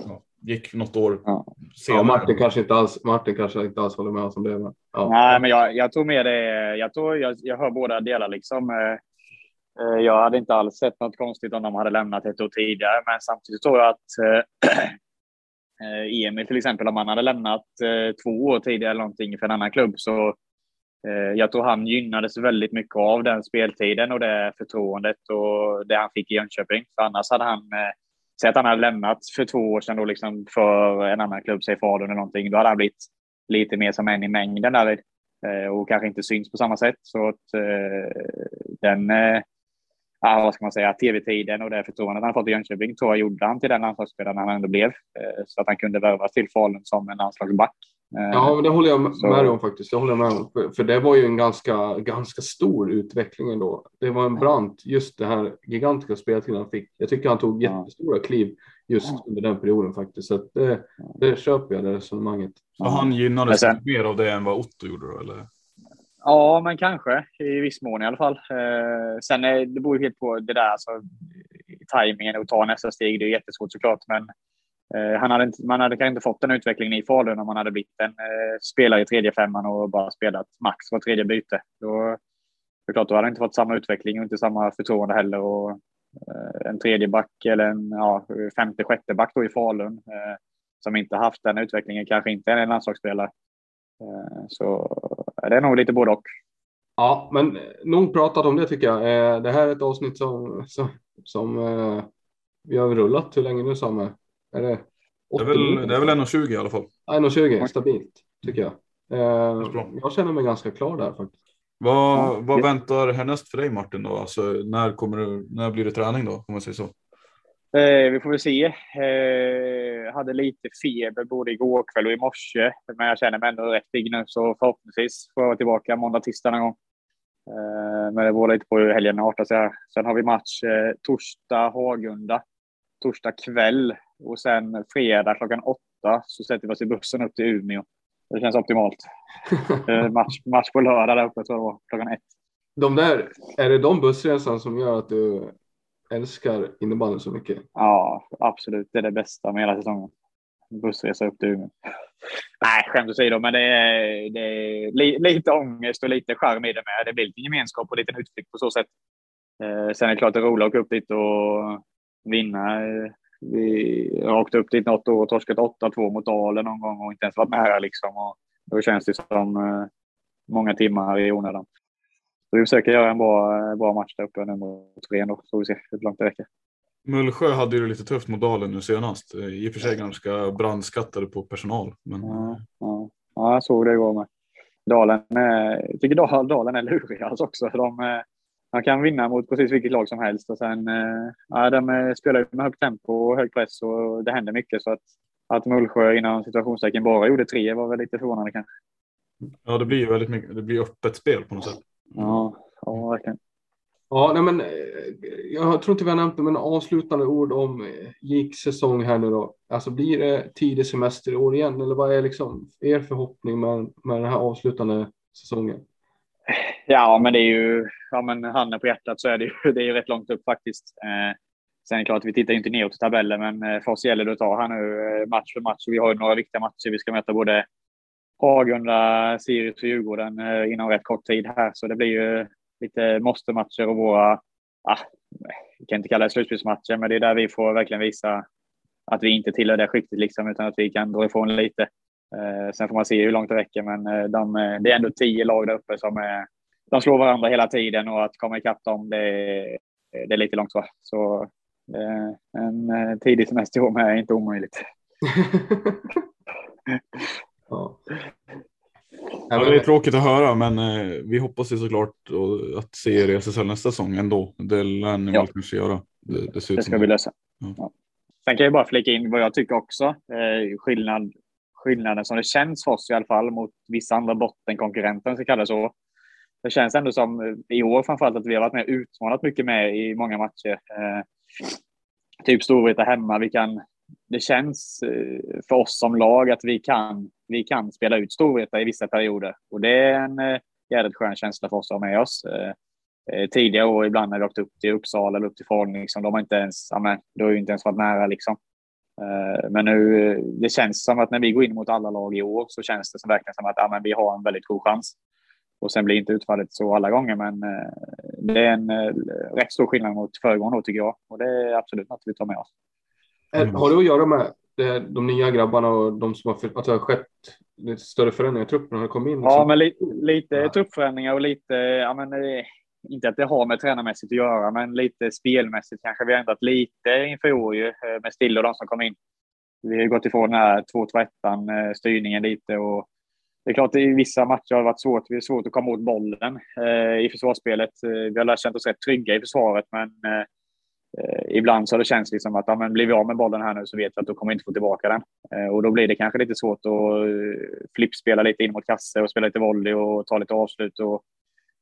ja, gick något år ja. senare. Ja, Martin kanske inte alls, Martin kanske inte alls håller med oss om det. Men, ja. Nej, men jag, jag tror mer det, jag tror jag, jag hör båda delar liksom. Eh, jag hade inte alls sett något konstigt om de hade lämnat ett år tidigare, men samtidigt tror jag att eh, [clears throat] eh, Emil till exempel, om han hade lämnat två år tidigare eller någonting för en annan klubb så jag tror han gynnades väldigt mycket av den speltiden och det förtroendet och det han fick i Jönköping. För annars hade han, säg att han hade lämnat för två år sedan då liksom för en annan klubb, säg Falun eller någonting, då hade han blivit lite mer som en i mängden där och kanske inte syns på samma sätt. Så att den ja, vad ska man säga, tv-tiden och det förtroendet han fått i Jönköping tror jag gjorde han till den landslagsspelaren han ändå blev. Eh, så att han kunde värvas till Falun som en landslagsback. Eh, ja, men det håller jag med dig om faktiskt. Det håller jag med om. För, för, det var ju en ganska, ganska stor utveckling ändå. Det var en brant, just det här gigantiska speltiden han fick. Jag tycker han tog jättestora kliv just under den perioden faktiskt. Så det, det köper jag, det resonemanget. Så han gynnades sen, mer av det än vad Otto gjorde då, eller? Ja, men kanske i viss mån i alla fall. Eh, sen är, det beror ju helt på det där, alltså tajmingen och ta nästa steg. Det är jättesvårt såklart, men eh, han hade inte, man hade kanske inte fått den utvecklingen i Falun om man hade blivit en eh, spelare i tredje femman och bara spelat max var tredje byte. Då, såklart, då hade han inte fått samma utveckling och inte samma förtroende heller. Och, eh, en tredje back eller en ja, femte, sjätte back då i Falun eh, som inte haft den utvecklingen kanske inte är en landslagsspelare. Eh, så det är nog lite både och. Ja, men nog pratat om det tycker jag. Eh, det här är ett avsnitt som, som, som eh, vi har rullat hur länge nu Samme? Är det, det är väl, det är väl 1,20 i alla fall. 1,20 stabilt tycker jag. Jag känner mig ganska klar där faktiskt. Vad, vad väntar härnäst för dig Martin då? Alltså, när, kommer du, när blir det träning då? Om man säger så. Eh, vi får väl se. Eh, hade lite feber både igår kväll och i morse, men jag känner mig ändå rätt pigg nu, så förhoppningsvis får jag vara tillbaka måndag, tisdag någon gång. Eh, men det beror lite på hur helgen artar sig. Sen har vi match eh, torsdag Hagunda, torsdag kväll och sen fredag klockan åtta så sätter vi oss i bussen upp till Umeå. Det känns optimalt. [laughs] eh, match, match på lördag där uppe tror jag klockan ett. De där, är det de bussresan som gör att du älskar innebandy så mycket. Ja, absolut. Det är det bästa med hela säsongen. Bussresa upp till Umeå. [laughs] Nej, skämt åsido, men det är, det är li, lite ångest och lite charm i det med. Det blir lite gemenskap och lite utflykt på så sätt. Eh, sen är det klart det är roligt att åka upp dit och vinna. Vi har åkt upp dit något år och torskat 8-2 mot Dalen någon gång och inte ens varit nära liksom. Och då känns det som eh, många timmar i onödan. Så vi försöker göra en bra, bra match där uppe nu mot Ren så vi se hur långt det räcker. Mullsjö hade ju lite tufft mot Dalen nu senast. I och för sig ganska brandskattade på personal. Men... Ja, ja. ja, jag såg det igår med. Dalen, jag tycker Dalen är luriga alltså också. De, man kan vinna mot precis vilket lag som helst och sen ja, de spelar med högt tempo och hög press och det händer mycket så att att Mullsjö inom situationstecken bara gjorde tre var väl lite förvånande kanske. Ja, det blir ju väldigt mycket. Det blir öppet spel på något sätt. Ja, ja verkligen. Ja, nej men eh, jag tror inte vi har nämnt det, men avslutande ord om eh, gick säsong här nu då. Alltså blir det tidig semester i år igen eller vad är liksom er förhoppning med, med den här avslutande säsongen? Ja, men det är ju, ja men handen på hjärtat så är det ju, [laughs] det är ju rätt långt upp faktiskt. Eh, sen är det klart, vi tittar inte neråt i tabellen, men eh, för oss gäller det att ta här nu match för match. Vi har ju några viktiga matcher. Vi ska möta både Hagunda, Sirius och Djurgården eh, inom rätt kort tid här. Så det blir ju lite måste-matcher och våra, ah, jag kan inte kalla det slutspelsmatcher, men det är där vi får verkligen visa att vi inte tillhör det skiktet liksom, utan att vi kan dra ifrån lite. Eh, sen får man se hur långt det räcker, men eh, de, eh, det är ändå tio lag där uppe som är, de slår varandra hela tiden och att komma ikapp dem, det, det är lite långt va. Så en tidig semester i år med är inte omöjligt. [laughs] Ja. Ja, det är tråkigt att höra, men eh, vi hoppas ju såklart att se er i SSL nästa säsong ändå. Det lär ni ja. väl kanske göra. Det, det, det ska vi lösa. Ja. Sen kan jag bara flika in vad jag tycker också. Eh, skillnad, skillnaden som det känns för oss i alla fall mot vissa andra bottenkonkurrenter, om vi kallar det så. Det känns ändå som eh, i år framförallt att vi har varit med utmanat mycket mer i många matcher. Eh, typ Storvreta hemma. Vi kan det känns eh, för oss som lag att vi kan, vi kan spela ut Storvreta i vissa perioder. Och det är en eh, jävligt skön känsla för oss att ha med oss. Eh, eh tidigare år ibland när vi åkt upp till Uppsala eller upp till Falun, liksom, de har inte ens, ja, men, då har ju inte ens varit nära liksom. Eh, men nu, eh, det känns som att när vi går in mot alla lag i år så känns det som verkligen som att ja, men vi har en väldigt god chans. Och sen blir inte utfallet så alla gånger, men det är en rätt stor skillnad mot föregående år tycker jag. Och det är absolut något vi tar med oss. Har det att göra med det, de nya grabbarna och de som har, att det har skett lite större förändringar i truppen har kommit in? Ja, liksom? men lite, lite ja. truppförändringar och lite, ja men eh, inte att det har med tränarmässigt att göra, men lite spelmässigt kanske vi har ändrat lite inför år ju, eh, med Stille och de som kom in. Vi har gått ifrån den här 2-2-1 eh, styrningen lite och det är klart i vissa matcher har det varit svårt, det är svårt att komma åt bollen eh, i försvarsspelet. Vi har känt oss rätt trygga i försvaret, men eh, Eh, ibland så har det känts liksom att ja, men blir vi av med bollen här nu så vet vi att då kommer vi inte få tillbaka den. Eh, och då blir det kanske lite svårt att eh, flippspela lite in mot kasse och spela lite volley och ta lite avslut. Och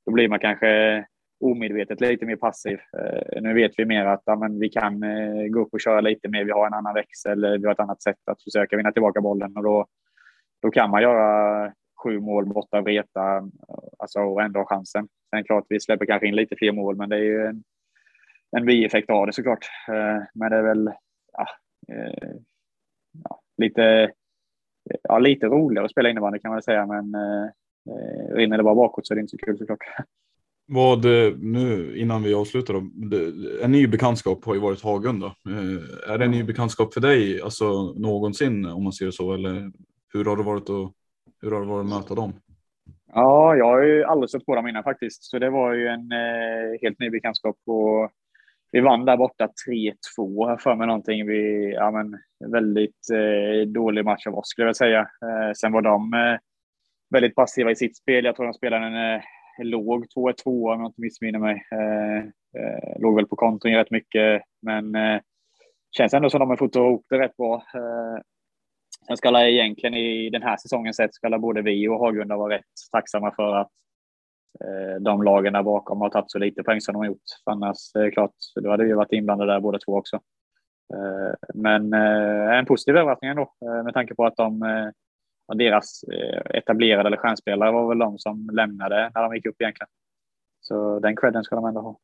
då blir man kanske omedvetet lite mer passiv. Eh, nu vet vi mer att ja, men vi kan eh, gå upp och köra lite mer. Vi har en annan växel, eh, vi har ett annat sätt att försöka vinna tillbaka bollen och då, då kan man göra sju mål borta Vreta alltså, och ändå ha chansen. Sen klart, vi släpper kanske in lite fler mål, men det är ju en, en bieffekt av det såklart. Eh, men det är väl ja, ja, lite, ja, lite roligare att spela innebandy kan man säga, men rinner det bara bakåt så är det inte så kul såklart. Vad nu innan vi avslutar då, en ny bekantskap har ju varit Hagunda. Eh, är det en ny bekantskap för dig, alltså någonsin om man ser det så, eller hur har det varit att, hur har det varit att möta dem? Ja, jag har ju aldrig sett på dem innan faktiskt, så det var ju en eh, helt ny bekantskap. Och vi vann där borta 3-2 för mig någonting. Vi, ja, men, väldigt eh, dålig match av oss skulle jag säga. Eh, sen var de eh, väldigt passiva i sitt spel. Jag tror de spelade en eh, låg 2-2, om jag inte missminner mig. Eh, eh, låg väl på kontring rätt mycket, men eh, känns ändå som de har fått ihop det rätt bra. Eh, sen ska alla egentligen i den här säsongen sett ska både vi och Hagunda vara rätt tacksamma för att de lagen där bakom har tagit så lite poäng som de har gjort. För annars är det klart, då hade vi varit inblandade där båda två också. Eh, men eh, en positiv överraskning ändå med tanke på att de deras eh, etablerade eller stjärnspelare var väl de som lämnade när de gick upp egentligen. Så den credden ska de ändå ha.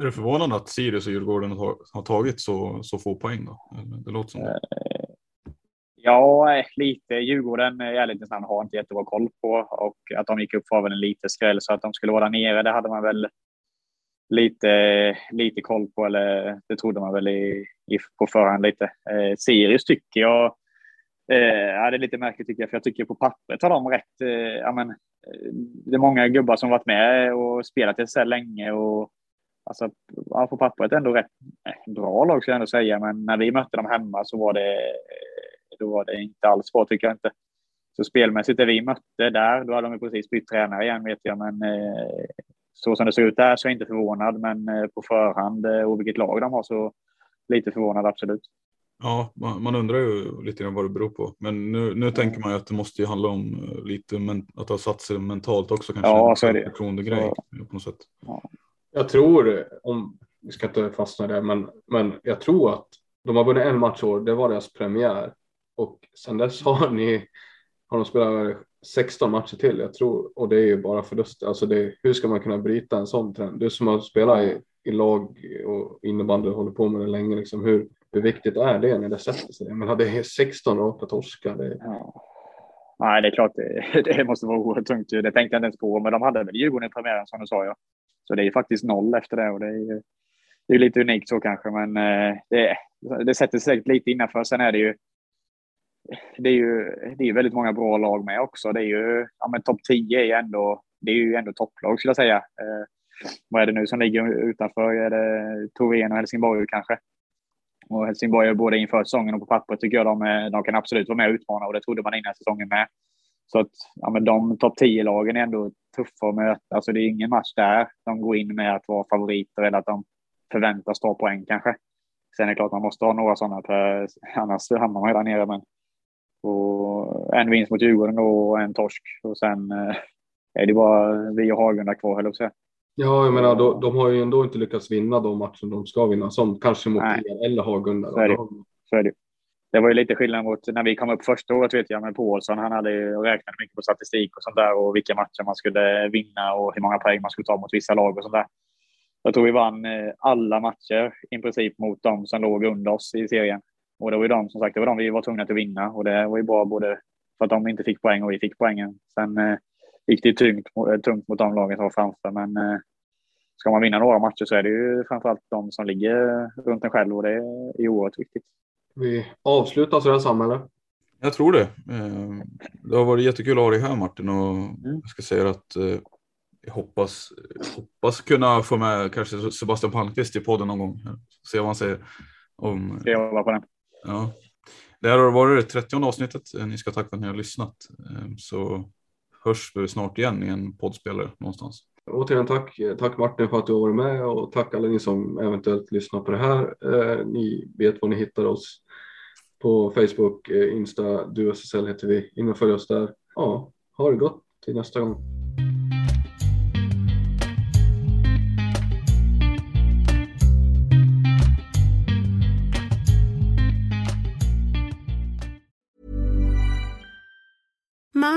Är det förvånande att Sirius och Djurgården har tagit så, så få poäng? Då? Det låter som det. Ja, lite. Djurgården i ärlighetens namn har inte jättebra koll på och att de gick upp var väl en liten skräll så att de skulle vara där nere. Det hade man väl lite, lite koll på eller det trodde man väl i, i på förhand lite. Eh, Sirius tycker jag Eh, ja, det är lite märkligt tycker jag, för jag tycker på pappret har de rätt. Eh, ja, men, eh, det är många gubbar som varit med och spelat i SSL länge och alltså, ja, på pappret ändå rätt eh, bra lag skulle jag ändå säga. Men när vi mötte dem hemma så var det, då var det inte alls bra tycker jag inte. Så spelmässigt det vi mötte där, då hade de precis bytt tränare igen vet jag, men eh, så som det ser ut där så är jag inte förvånad. Men eh, på förhand och vilket lag de har så lite förvånad absolut. Ja, man, man, undrar ju lite grann vad det beror på. Men nu, nu tänker man ju att det måste ju handla om eh, lite men, att ha satt sig mentalt också kanske. Ja, så är det. Förtroendegrej ja. på något sätt. Ja. Jag tror, om vi ska inte fastna där, men, men jag tror att de har vunnit en match år. Det var deras premiär och sen dess har ni har de spelat 16 matcher till. Jag tror och det är ju bara förluster. Alltså det, hur ska man kunna bryta en sån trend? Du som har spelat i, i lag och innebandy och håller på med det länge. Liksom, hur, hur viktigt är det när det sätter sig? Jag menar, det är 16 raka torskar. Det... Ja. Nej, det är klart det, [laughs] det måste vara oerhört tungt. Det tänkte jag inte ens på, men de hade väl Djurgården i premiären som du sa. Ja. Så det är ju faktiskt noll efter det och det är ju det är lite unikt så kanske, men eh, det, det sätter sig säkert lite innanför. Sen är det ju det är ju det är väldigt många bra lag med också. Det är ju ja, men topp 10 är ju ändå. Det är ju ändå topplag skulle jag säga. Eh, vad är det nu som ligger utanför? Är det Torén och Helsingborg kanske? Och Helsingborg både inför säsongen och på pappret tycker jag de, eh, de kan absolut vara med och utmana och det trodde man innan säsongen med. Så att ja, men de topp 10-lagen är ändå tuffa att möta. Alltså det är ingen match där de går in med att vara favoriter eller att de förväntas ta poäng kanske. Sen är det klart man måste ha några sådana, för annars hamnar man ju där nere. Men och en vinst mot Djurgården och en torsk och sen eh, är det bara vi och Hagunda kvar, höll jag säga. Ja, jag menar, de, de har ju ändå inte lyckats vinna de matcher de ska vinna, som kanske mot er eller Hagunda. Så är det. Så är det. Det var ju lite skillnad mot när vi kom upp första året vet jag med Paulsson. Han hade ju räknat mycket på statistik och sånt där och vilka matcher man skulle vinna och hur många poäng man skulle ta mot vissa lag och sånt där. Jag tror vi vann eh, alla matcher i princip mot de som låg under oss i serien. Och det var ju de som sagt, det var de vi var tvungna att vinna och det var ju bra både för att de inte fick poäng och vi fick poängen. Sen eh, gick det tungt, eh, tungt mot de lagen som var framför. Men eh, ska man vinna några matcher så är det ju framförallt de som ligger runt en själv och det är oerhört viktigt. Vi avslutar sådär Sam Jag tror det. Eh, det har varit jättekul att ha dig här Martin och mm. jag ska säga att jag hoppas, hoppas kunna få med kanske Sebastian Palmqvist i podden någon gång. Se vad han säger. Om... Vara på den? Ja, Det här har varit det 30 avsnittet. Eh, ni ska tacka för att ni har lyssnat. Ehm, så hörs vi snart igen i en poddspelare någonstans. Återigen tack, eh, tack Martin för att du har varit med och tack alla ni som eventuellt lyssnar på det här. Eh, ni vet var ni hittar oss på Facebook, Insta, DuSSL heter vi. In och följ oss där. Ja, ha det gott till nästa gång.